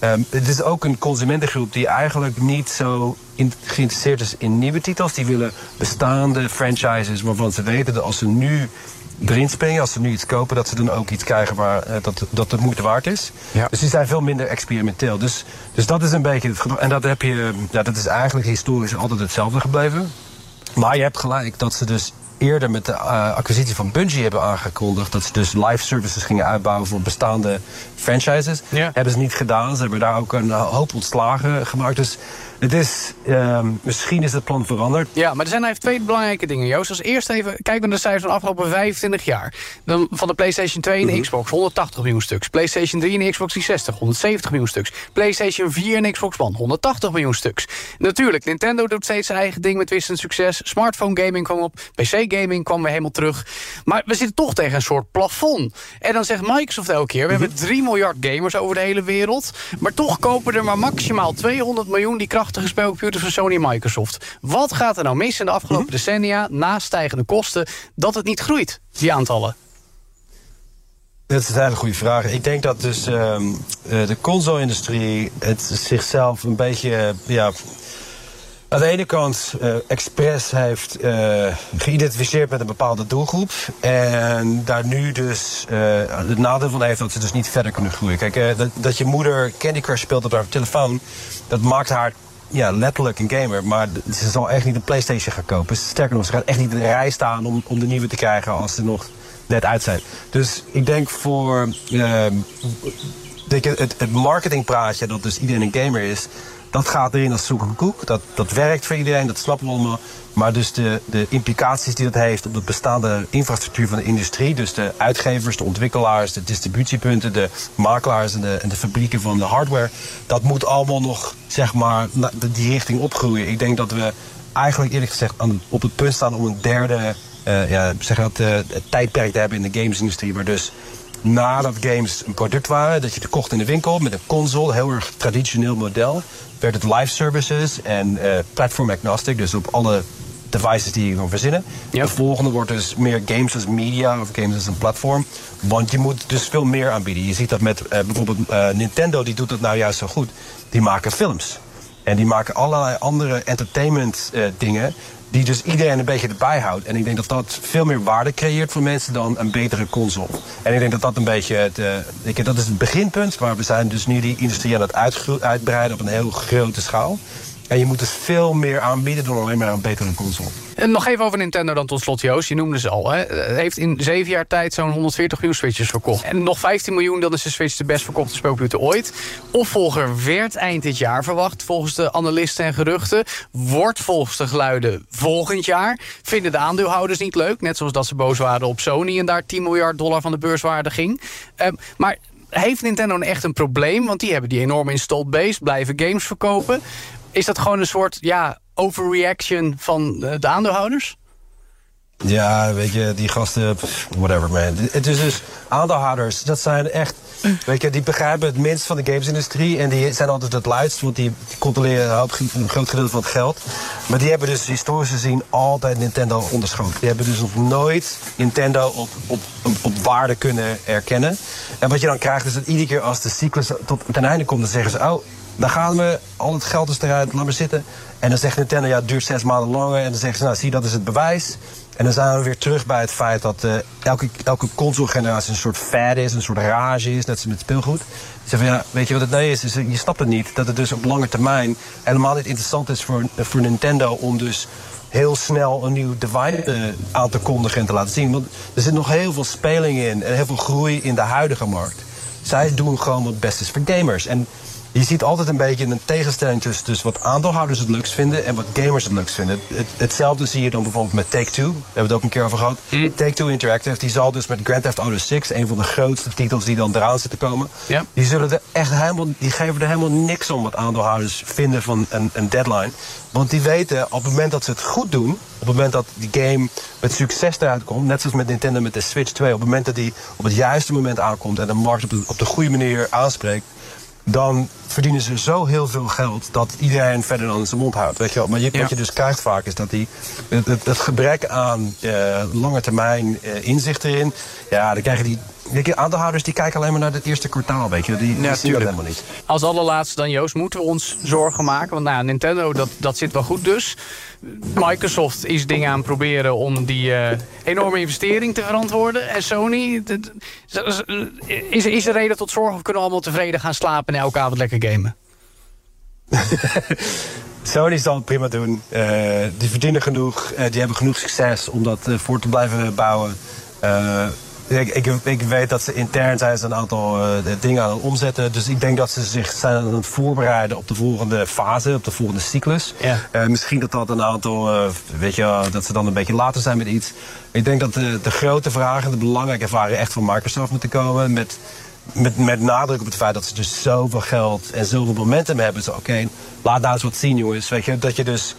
Um, het is ook een consumentengroep die eigenlijk niet zo in, geïnteresseerd is in nieuwe titels. Die willen bestaande franchises waarvan ze weten dat als ze nu erin springen, als ze nu iets kopen, dat ze dan ook iets krijgen waar uh, dat, dat het moeite waard is. Ja. Dus die zijn veel minder experimenteel. Dus, dus dat is een beetje het En dat, heb je, ja, dat is eigenlijk historisch altijd hetzelfde gebleven. Maar je hebt gelijk dat ze dus eerder met de uh, acquisitie van Bungie hebben aangekondigd dat ze dus live services gingen uitbouwen voor bestaande franchises. Ja. Hebben ze niet gedaan. Ze hebben daar ook een hoop ontslagen gemaakt. Dus het is, uh, misschien is het plan veranderd. Ja, maar er zijn even twee belangrijke dingen, Joost. Als eerst even kijken naar de cijfers van de afgelopen 25 jaar. Dan van de PlayStation 2 en de mhm. Xbox 180 miljoen stuks. PlayStation 3 en de Xbox 360 170 miljoen stuks. PlayStation 4 en Xbox One 180 miljoen stuks. Natuurlijk, Nintendo doet steeds zijn eigen ding met wisselend succes. Smartphone gaming kwam op. PC gaming kwam weer helemaal terug. Maar we zitten toch tegen een soort plafond. En dan zegt Microsoft elke keer... we hebben 3 mhm. miljard gamers over de hele wereld. Maar toch kopen er maar maximaal 200 miljoen... die kracht krachtige spelcomputers van Sony en Microsoft. Wat gaat er nou mis in de afgelopen mhm. decennia... na stijgende kosten, dat het niet groeit, die aantallen? Dat is een hele goede vraag. Ik denk dat dus uh, de console-industrie het zichzelf een beetje ja, aan de ene kant uh, Express heeft uh, geïdentificeerd met een bepaalde doelgroep. En daar nu dus uh, het nadeel van heeft dat ze dus niet verder kunnen groeien. Kijk, dat, dat je moeder Candy Crush speelt op haar telefoon, dat maakt haar ja, letterlijk een gamer. Maar ze zal echt niet een PlayStation gaan kopen. Sterker nog, ze gaat echt niet in de rij staan om, om de nieuwe te krijgen als ze nog net uit zijn. Dus ik denk voor uh, het, marketingpraatje dat dus iedereen een gamer is dat gaat erin als zoek en koek. Dat, dat werkt voor iedereen, dat snappen we allemaal. Maar dus de, de implicaties die dat heeft op de bestaande infrastructuur van de industrie... dus de uitgevers, de ontwikkelaars, de distributiepunten... de makelaars en de, en de fabrieken van de hardware... dat moet allemaal nog, zeg maar, die richting opgroeien. Ik denk dat we eigenlijk eerlijk gezegd op het punt staan om een derde... Uh, ja, zeg dat, uh, tijdperk te hebben in de gamesindustrie... waar dus nadat games een product waren, dat je het kocht in de winkel met een console, heel erg traditioneel model werd het live services en uh, platform agnostic, dus op alle devices die je kan verzinnen. De volgende wordt dus meer games als media of games als een platform. Want je moet dus veel meer aanbieden. Je ziet dat met uh, bijvoorbeeld uh, Nintendo, die doet dat nou juist zo goed. Die maken films. En die maken allerlei andere entertainment dingen die dus iedereen een beetje erbij houdt. En ik denk dat dat veel meer waarde creëert voor mensen dan een betere console. En ik denk dat dat een beetje het, ik, dat is het beginpunt. Maar we zijn dus nu die industrie aan het uitbreiden op een heel grote schaal. En je moet dus veel meer aanbieden dan alleen maar een betere console. En nog even over Nintendo dan tot slot, Joost. Je noemde ze al. Hè. Het heeft in zeven jaar tijd zo'n 140 miljoen Switches verkocht. En nog 15 miljoen, dan is de Switch de best verkochte speelcomputer ooit. Opvolger werd eind dit jaar verwacht, volgens de analisten en geruchten. Wordt volgens de geluiden volgend jaar. Vinden de aandeelhouders niet leuk. Net zoals dat ze boos waren op Sony en daar 10 miljard dollar van de beurswaarde ging. Ehm, maar heeft Nintendo nou echt een probleem? Want die hebben die enorme installed base, blijven games verkopen. Is dat gewoon een soort ja, overreaction van de aandeelhouders? Ja, weet je, die gasten, whatever man. Het is dus aandeelhouders, dat zijn echt, weet je, die begrijpen het minst van de gamesindustrie. En die zijn altijd het luidst, want die, controleren een, groot gedeelte van het geld. Maar die hebben dus historisch gezien altijd Nintendo onderschoten. Die hebben dus nog nooit Nintendo op, op, op, waarde kunnen erkennen. En wat je dan krijgt is dat iedere keer als de cyclus tot ten einde komt, dan zeggen ze, oh, dan gaan we, al het geld is eruit, laat maar zitten. En dan zegt Nintendo, ja, het duurt zes maanden langer. En dan zeggen ze, nou, zie, dat is het bewijs. En dan zijn we weer terug bij het feit dat uh, elke, elke console-generatie een soort fad is, een soort rage is, net zoals met speelgoed. Ze zeggen ja, weet je wat het nee is? is? Je snapt het niet. Dat het dus op lange termijn helemaal niet interessant is voor, voor Nintendo om dus heel snel een nieuw device aan te kondigen en te laten zien. Want er zit nog heel veel speling in en heel veel groei in de huidige markt. Zij doen gewoon wat best is voor gamers. En je ziet altijd een beetje een tegenstelling tussen, tussen wat aandeelhouders het leukst vinden en wat gamers het leukst vinden. Het, hetzelfde zie je dan bijvoorbeeld met Take-Two. Daar hebben we het ook een keer over gehad. Mm. Take-Two Interactive, die zal dus met Grand Theft Auto 6, een van de grootste titels die dan eraan zitten komen, die, zullen er echt helemaal, die geven er helemaal niks om wat aandeelhouders vinden van een, een deadline. Want die weten op het moment dat ze het goed doen, op het moment dat die game met succes eruit komt, net zoals met Nintendo met de Switch 2, op het moment dat die op het juiste moment aankomt en de markt op de, op de goede manier aanspreekt, dan verdienen ze zo heel veel geld dat iedereen verder dan zijn mond houdt. Weet je wel? Maar je, wat je dus krijgt vaak is dat die, het, het gebrek aan uh, lange termijn uh, inzicht erin, ja, dan krijgen die je, aandeelhouders die kijken alleen maar naar het eerste kwartaal, weet je. Die, die zien dat helemaal niet. Als allerlaatste dan, Joost, moeten we ons zorgen maken? Want nou, Nintendo, dat, dat zit wel goed dus. Microsoft is dingen aan het proberen om die uh, enorme investering te verantwoorden. En Sony, is, is er reden tot zorgen of kunnen we allemaal tevreden gaan slapen en elke avond lekker gamen? Sony zal het prima doen. Uh, die verdienen genoeg. Uh, die hebben genoeg succes om dat uh, voor te blijven bouwen. Ik, ik, ik, weet dat ze intern zijn ze een aantal uh, dingen aan het omzetten. Dus ik denk dat ze zich zijn aan het voorbereiden op de volgende fase, op de volgende cyclus. Ja. Uh, misschien dat dat een aantal, uh, weet je, dat ze dan een beetje later zijn met iets. Ik denk dat de, de grote vragen, de belangrijke vragen echt van Microsoft moeten komen. Met, met, met nadruk op het feit dat ze dus zoveel geld en zoveel momentum hebben. Zo, oké, laat daar eens wat zien, jongens. Weet je, dat je dus.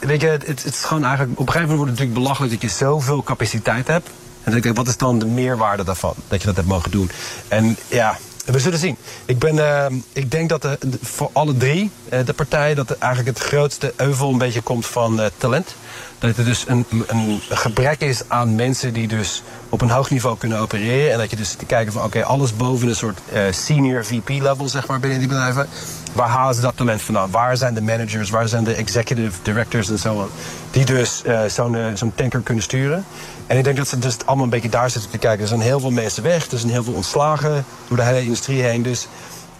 Weet je, het, het is gewoon eigenlijk. Op een gegeven moment wordt het natuurlijk belachelijk dat je zoveel capaciteit hebt. En dan denk ik, wat is dan de meerwaarde daarvan? Dat je dat hebt mogen doen. En ja, we zullen zien. Ik, ben, uh, ik denk dat de, voor alle drie uh, de partijen... dat eigenlijk het grootste euvel een beetje komt van talent. Dat er dus een, een gebrek is aan mensen die dus op een hoog niveau kunnen opereren. En dat je dus te kijken van oké, alles boven een soort senior VP level, zeg maar, binnen die bedrijven. Waar halen ze dat talent vandaan? Waar zijn de managers? Waar zijn de executive directors en zo? Die dus zo'n zo'n tanker kunnen sturen. En ik denk dat ze dus allemaal een beetje daar zitten te kijken. Er zijn heel veel mensen weg, er zijn heel veel ontslagen door de hele industrie heen. Dus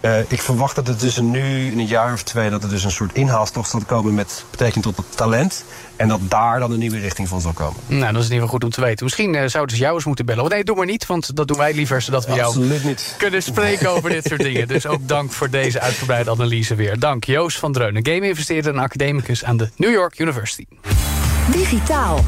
uh, ik verwacht dat het dus nu in een jaar of twee... dat er dus een soort inhaalstof zal komen met betrekking tot het talent. En dat daar dan een nieuwe richting van zal komen. Nou, dat is in ieder geval goed om te weten. Misschien uh, zouden ze jou eens moeten bellen. nee, doe maar niet, want dat doen wij liever... zodat we Absoluut jou niet. kunnen spreken over dit soort dingen. Dus ook dank voor deze uitgebreide analyse weer. Dank Joost van Dreunen, game-investeerder en academicus aan de New York University. Digitaal.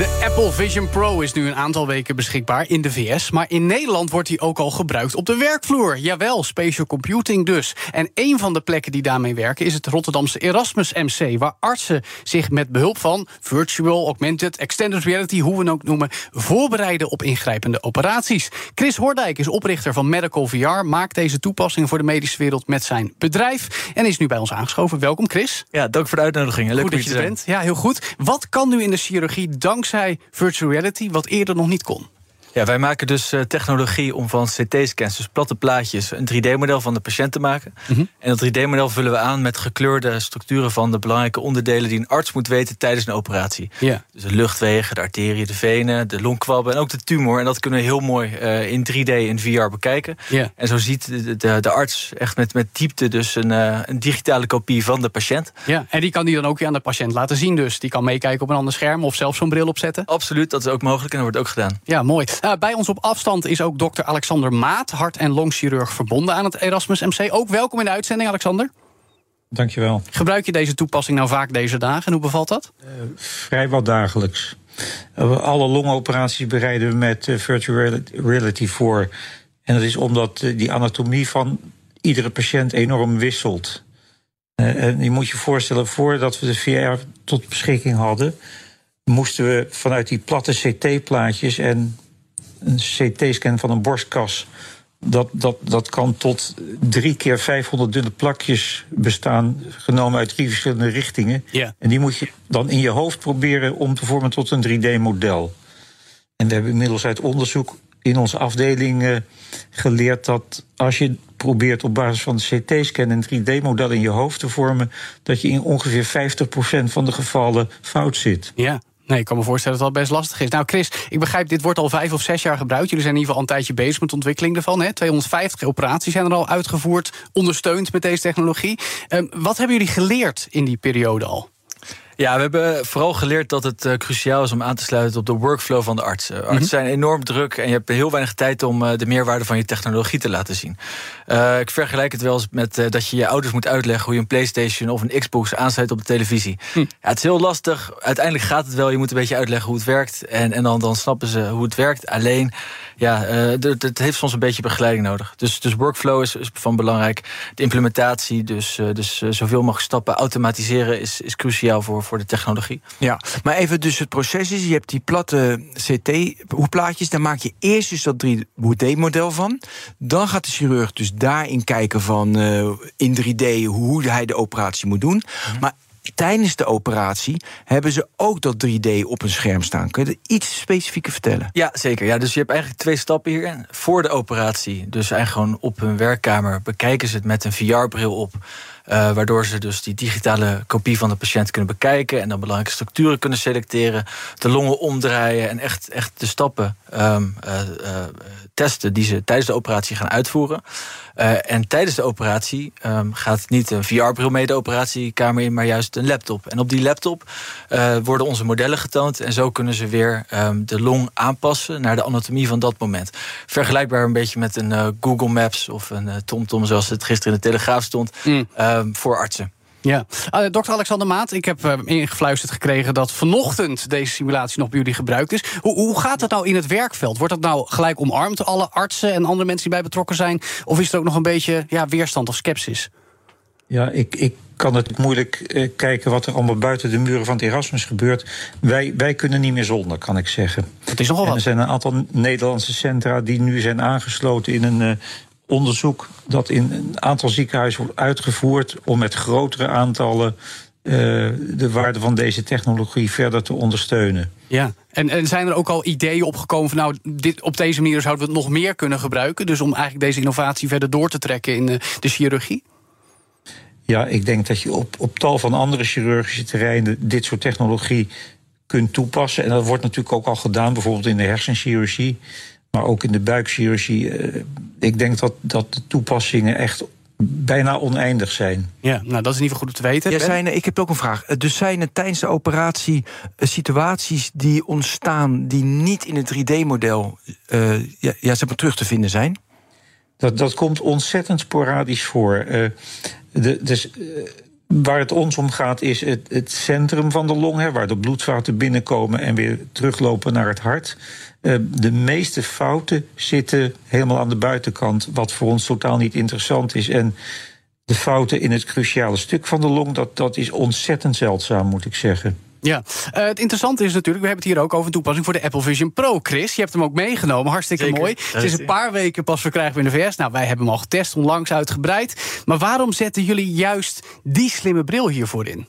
De Apple Vision Pro is nu een aantal weken beschikbaar in de VS. Maar in Nederland wordt die ook al gebruikt op de werkvloer. Jawel, spatial computing dus. En een van de plekken die daarmee werken is het Rotterdamse Erasmus MC. Waar artsen zich met behulp van virtual, augmented, extended reality, hoe we het ook noemen, voorbereiden op ingrijpende operaties. Chris Hordijk is oprichter van Medical VR. Maakt deze toepassing voor de medische wereld met zijn bedrijf. En is nu bij ons aangeschoven. Welkom, Chris. Ja, dank voor de uitnodiging. Leuk goed dat je bent. Ja, heel goed. Wat kan nu in de chirurgie dankzij virtual reality wat eerder nog niet kon? Ja, wij maken dus uh, technologie om van CT-scans, dus platte plaatjes, een 3D-model van de patiënt te maken. Mhm. En dat 3D-model vullen we aan met gekleurde structuren van de belangrijke onderdelen die een arts moet weten tijdens een operatie. Ja. Dus de luchtwegen, de arteriën, de venen, de longkwabben en ook de tumor. En dat kunnen we heel mooi uh, in 3D in VR bekijken. Ja. En zo ziet de, de, de, arts echt met, met diepte dus een, uh, een digitale kopie van de patiënt. Ja, en die kan die dan ook weer aan de patiënt laten zien dus. Die kan meekijken op een ander scherm of zelf zo'n bril opzetten. Absoluut, dat is ook mogelijk en dat wordt ook gedaan. Ja, mooi. Uh, bij ons op afstand is ook dokter Alexander Maat, hart- en longchirurg verbonden aan het Erasmus MC. Ook welkom in de uitzending, Alexander. Dankjewel. Gebruik je deze toepassing nou vaak deze dagen en hoe bevalt dat? Uh, vrijwel dagelijks. Uh, alle longoperaties bereiden we met virtual reality voor. En dat is omdat die anatomie van iedere patiënt enorm wisselt. en je moet je voorstellen, voordat we de VR tot beschikking hadden, moesten we vanuit die platte CT-plaatjes en een CT-scan van een borstkas. Dat, dat, dat kan tot drie keer 500 dunne plakjes bestaan, genomen uit drie verschillende richtingen. Ja. En die moet je dan in je hoofd proberen om te vormen tot een 3D-model. En we hebben inmiddels uit onderzoek in onze afdeling uh, geleerd dat als je probeert op basis van de CT-scan een 3D-model in je hoofd te vormen, dat je in ongeveer 50% van de gevallen fout zit. Ja. Nee, ik kan me voorstellen dat dat best lastig is. Nou, Chris, ik begrijp, dit wordt al vijf of zes jaar gebruikt. Jullie zijn in ieder geval al een tijdje bezig met de ontwikkeling ervan. Hè? 250 operaties zijn er al uitgevoerd, ondersteund met deze technologie. Um, wat hebben jullie geleerd in die periode al? Ja, we hebben vooral geleerd dat het uh, cruciaal is om aan te sluiten op de workflow van de artsen. Artsen mm -hmm. zijn enorm druk en je hebt heel weinig tijd om uh, de meerwaarde van je technologie te laten zien. Uh, ik vergelijk het wel eens met dat je je ouders moet uitleggen hoe je een PlayStation of een Xbox aansluit op de televisie. Hm. Ja, het is heel lastig. Uiteindelijk gaat het wel. Je moet een beetje uitleggen hoe het werkt. En, en dan, dan snappen ze hoe het werkt. Alleen, ja, het heeft soms een beetje begeleiding nodig. Dus, dus workflow is, is van belangrijk. De implementatie, dus, dus zoveel mogelijk stappen automatiseren, is, is cruciaal voor voor de technologie. Ja, maar even dus het proces is, je hebt die platte CT-hoeplaatjes, daar maak je eerst dus dat 3D-model van. Dan gaat de chirurg dus daarin kijken van uh, in 3D hoe hij de operatie moet doen. -hmm. Maar tijdens de operatie hebben ze ook dat 3D op een scherm staan. Kun je er iets specifieker vertellen? Ja, zeker. Ja, dus je hebt eigenlijk twee stappen hier. Voor de operatie, dus eigenlijk gewoon op hun werkkamer... bekijken ze het met een VR-bril op... Uh, waardoor ze dus die digitale kopie van de patiënt kunnen bekijken... en dan belangrijke structuren kunnen selecteren... de longen omdraaien en echt, echt de stappen um, uh, uh, testen... die ze tijdens de operatie gaan uitvoeren. En tijdens de operatie um, gaat niet een VR-bril mee de operatiekamer in... maar juist een laptop. En op die laptop worden onze modellen getoond... en zo kunnen ze weer um, de long aanpassen naar de anatomie van dat moment. Vergelijkbaar een beetje met een Google Maps of een TomTom... zoals het gisteren in de Telegraaf stond, mm. Um, voor artsen. Ja, uh, dokter Alexander Maat, ik heb uh, ingefluisterd gekregen dat vanochtend deze simulatie nog bij jullie gebruikt is. Hoe, hoe gaat dat nou in het werkveld? Wordt dat nou gelijk omarmd, alle artsen en andere mensen die bij betrokken zijn? Of is er ook nog een beetje ja, weerstand of sceptisch? Ja, ik, ik kan het moeilijk uh, kijken wat er allemaal buiten de muren van het Erasmus gebeurt. Wij, wij kunnen niet meer zonder, kan ik zeggen. Het is nogal wat. En er zijn een aantal Nederlandse centra die nu zijn aangesloten in een onderzoek dat in een aantal ziekenhuizen wordt uitgevoerd om met grotere aantallen uh, de waarde van deze technologie verder te ondersteunen. Ja, en, en zijn er ook al ideeën opgekomen van nou, dit, op deze manier zouden we het nog meer kunnen gebruiken? Dus om eigenlijk deze innovatie verder door te trekken in de, de chirurgie? Ja, ik denk dat je op, op tal van andere chirurgische terreinen dit soort technologie kunt toepassen. En dat wordt natuurlijk ook al gedaan, bijvoorbeeld in de hersenchirurgie. Maar ook in de buikchirurgie. Ik denk dat, dat de toepassingen echt bijna oneindig zijn. Ja, nou dat is in ieder geval goed te weten. Ja, zijn, ik heb ook een vraag. Dus zijn er tijdens de operatie situaties die ontstaan... die niet in het 3D-model uh, ja, ja, zeg maar terug te vinden zijn? Dat, dat komt ontzettend sporadisch voor. Uh, de, dus... Uh, Waar het ons om gaat is het, het centrum van de long, hè, waar de bloedvaten binnenkomen en weer teruglopen naar het hart. Uh, de meeste fouten zitten helemaal aan de buitenkant, wat voor ons totaal niet interessant is. En de fouten in het cruciale stuk van de long, dat, dat is ontzettend zeldzaam, moet ik zeggen. Ja, uh, het interessante is natuurlijk, we hebben het hier ook over een toepassing voor de Apple Vision Pro. Chris, je hebt hem ook meegenomen, hartstikke Zeker, mooi. Het is een paar weken pas verkrijgbaar in de VS. Nou, wij hebben hem al getest, onlangs uitgebreid. Maar waarom zetten jullie juist die slimme bril hiervoor in?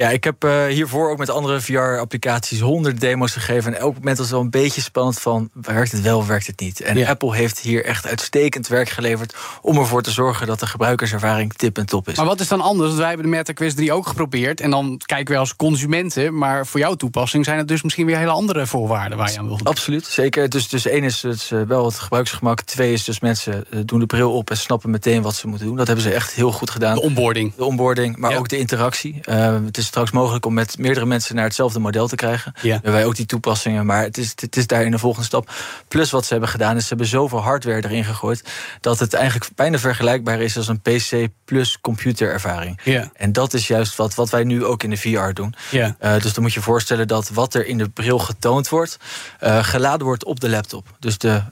Ja, ik heb uh, hiervoor ook met andere VR-applicaties honderd demos gegeven. En elk moment was wel een beetje spannend van... werkt het wel, werkt het niet? En Ja. Apple heeft hier echt uitstekend werk geleverd... om ervoor te zorgen dat de gebruikerservaring tip en top is. Maar wat is dan anders? Want wij hebben de Meta Quest 3 ook geprobeerd. En dan kijken wij als consumenten. Maar voor jouw toepassing zijn het dus misschien weer hele andere voorwaarden waar je aan wil. Absoluut, zeker. Dus, dus één is het, eh, wel het gebruiksgemak. Twee is dus mensen eh, doen de bril op en snappen meteen wat ze moeten doen. Dat hebben ze echt heel goed gedaan. De onboarding. De onboarding, maar Ja. ook de interactie. Eh, het is straks mogelijk om met meerdere mensen naar hetzelfde model te krijgen. Ja. Hebben wij ook die toepassingen, maar het is, het is daar in de volgende stap. Plus wat ze hebben gedaan is, ze hebben zoveel hardware erin gegooid... dat het eigenlijk bijna vergelijkbaar is als een PC plus computerervaring. Ja. En dat is juist wat, wat wij nu ook in de VR doen. Ja. Eh, dus dan moet je je voorstellen dat wat er in de bril getoond wordt, eh, geladen wordt op de laptop. Dus de,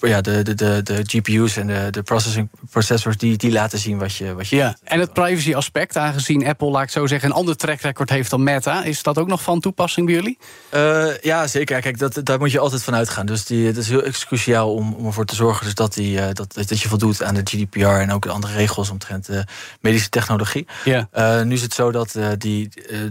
ja, de, de, de, de GPU's en de, de processing, processors die, die laten zien wat je. Wat je Ja, en het privacy aspect, aangezien Apple, laat ik zo zeggen, een ander track record heeft dan Meta, is dat ook nog van toepassing bij jullie? Eh, ja, zeker. Kijk, dat, daar moet je altijd van uitgaan. Dus die, het is heel cruciaal om, om ervoor te zorgen dus dat, die, eh, dat, dat je voldoet aan de GDPR en ook de andere regels omtrent eh, medische technologie. Ja. Eh, nu is het zo dat, die,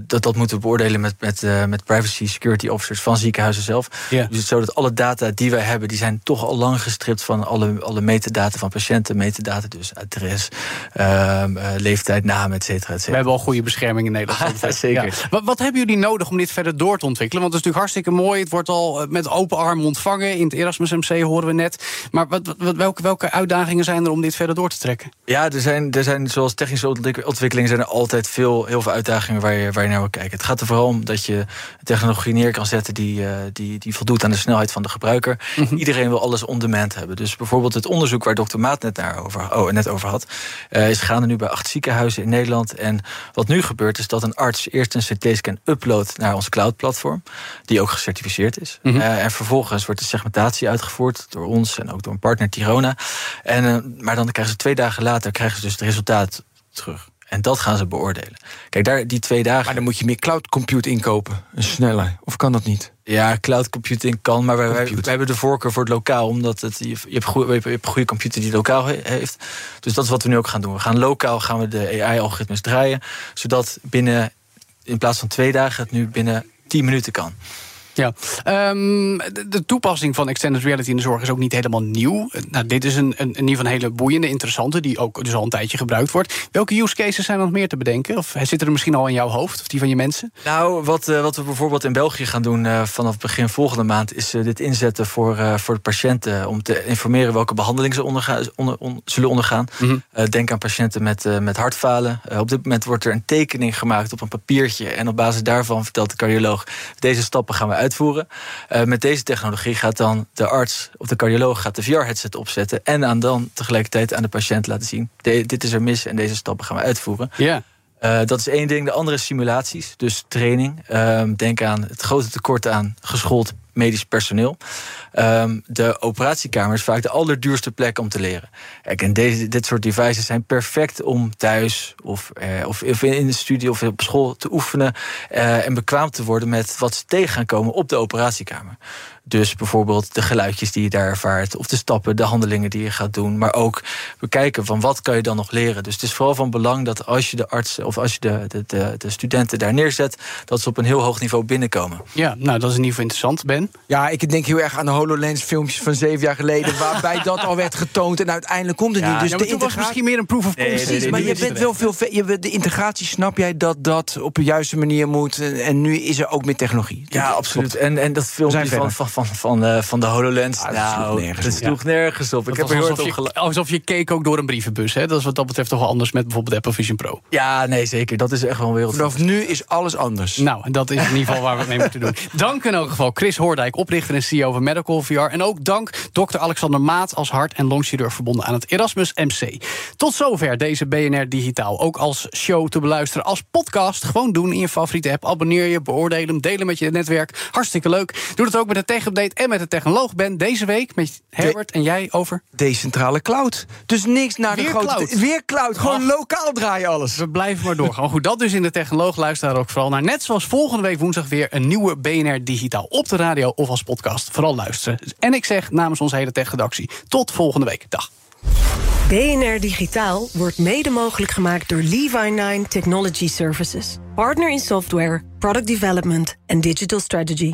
dat dat moeten we beoordelen met, met, met privacy security officers van ziekenhuizen zelf. Ja. Nu is het zo dat alle data die wij hebben, die zijn toch al lang gestript van alle, alle metadata van patiënten. Metadata, dus adres, eh, leeftijd, naam, et cetera, et We cetera. hebben al goede bescherming in Nederland. Zeker. Wat, wat hebben jullie nodig om dit verder door te ontwikkelen? Want het is natuurlijk hartstikke mooi. Het wordt al eh, met open armen ontvangen. In het Erasmus MC horen we net. Maar wat, wat- welke, welke uitdagingen zijn er om dit verder door te trekken? Ja, er zijn, er zijn zoals technische ontwik- ontwikkelingen zijn er altijd veel, heel veel uitdagingen waar je, waar je naar wil kijken. Het gaat er vooral om dat je technologie neer kan zetten die, eh, die, die voldoet aan de snelheid van de gebruiker. Iedereen wil alles on demand hebben. Dus bijvoorbeeld het onderzoek waar dokter Maat net, naar over, oh, net over had, eh, is gaande nu bij acht ziekenhuizen in Nederland. En wat nu gebeurt is dat een arts eerst een CT-scan uploadt naar ons cloud-platform, die ook gecertificeerd is. Mhm. Eh, en vervolgens wordt de segmentatie uitgevoerd door ons en ook door een partner Tirona. En, eh, maar dan krijgen ze twee dagen later krijgen ze dus het resultaat terug. En dat gaan ze beoordelen. Kijk, daar, die twee dagen. Maar dan moet je meer cloud compute inkopen. Een sneller. Of kan dat niet? Ja, cloud computing kan, maar wij, wij, Compute. wij hebben de voorkeur voor het lokaal, omdat het, je, je, hebt goeie, je hebt een goede computer die lokaal he- heeft. Dus dat is wat we nu ook gaan doen. We gaan lokaal gaan we de AI-algoritmes draaien, zodat binnen, in plaats van twee dagen, het nu binnen 10 minuten kan. Ja, Ehm, de, de toepassing van extended reality in de zorg is ook niet helemaal nieuw. Eh, Nou, dit is een, een, in ieder geval een hele boeiende, interessante, die ook dus al een tijdje gebruikt wordt. Welke use cases zijn er nog meer te bedenken? Of zitten er misschien al in jouw hoofd, of die van je mensen? Nou, wat, eh, wat we bijvoorbeeld in België gaan doen eh, vanaf begin volgende maand, is eh, dit inzetten voor, eh, voor de patiënten om te informeren welke behandeling ze ondergaan, onder, on- zullen ondergaan. Mhm. Eh, denk aan patiënten met, eh, met hartfalen. Eh, op dit moment wordt er een tekening gemaakt op een papiertje. En op basis daarvan vertelt de cardioloog: deze stappen gaan we uitvoeren. Eh, met deze technologie gaat dan de arts of de cardioloog gaat de VR-headset opzetten. En aan dan tegelijkertijd aan de patiënt laten zien: de- dit is er mis en deze stappen gaan we uitvoeren. Ja. Eh, dat is één ding. De andere is simulaties, dus training. Ehm, denk aan het grote tekort aan geschoold medisch personeel. Ehm, de operatiekamer is vaak de allerduurste plek om te leren. En deze, dit soort devices zijn perfect om thuis of, eh, of in de studie of op school te oefenen eh, en bekwaam te worden met wat ze tegen gaan komen op de operatiekamer. Dus bijvoorbeeld de geluidjes die je daar ervaart, of de stappen, de handelingen die je gaat doen. Maar ook bekijken van wat kan je dan nog leren. Dus het is vooral van belang dat als je de artsen of als je de, de, de, de studenten daar neerzet, dat ze op een heel hoog niveau binnenkomen. Ja, nou, dat is in ieder geval interessant, Ben. Ja, ik denk heel erg aan de HoloLens filmpjes van zeven jaar geleden... waarbij dat al werd getoond en uiteindelijk komt het Ja, niet. Dus ja, de was misschien meer een proof of Nee, nee, concept. Maar je bent wel veel... ve- Je, de integratie, snap jij dat dat op de juiste manier moet? En, nu is er ook meer technologie. Ja, Dat absoluut. En, en dat filmpje van, van, van, eh, van de HoloLens, Ah, dat sloeg nou, nergens dat op. sloeg nergens op. Ik Het heb er alsof je, gela- alsof je keek ook door een brievenbus. Hè? Dat is wat dat betreft toch wel anders met bijvoorbeeld Apple Vision Pro. Ja, nee, zeker. Dat is echt wel een wereld. Vanaf nu is alles anders. Nou, en dat is in ieder geval waar we het mee moeten doen. Dank in elk geval Chris Hoordijk, oprichter en CEO van Medical VR. En ook dank dokter Alexander Maat als hart- en longchirurg verbonden aan het Erasmus MC. Tot zover deze BNR Digitaal. Ook als show te beluisteren, als podcast. Gewoon doen in je favoriete app. Abonneer je, beoordeel hem, deel hem met je netwerk. Hartstikke leuk. Doe het ook met de Tech Update en met de Technoloog Ben. Deze week met Herbert en jij over... Decentrale cloud. Dus niks naar Weer de grote... cloud. Weer cloud. Gewoon Ach. lokaal draaien alles. We blijven maar doorgaan. Goed, dat dus in de Technoloog. Luister daar ook vooral naar. Net zoals volgende week woensdag weer een nieuwe BNR Digitaal op de radio of als podcast. Vooral luisteren. En ik zeg namens onze hele tech-redactie tot volgende week. Dag. BNR Digitaal wordt mede mogelijk gemaakt door Levi9 Technology Services. Partner in software, product development en digital strategy.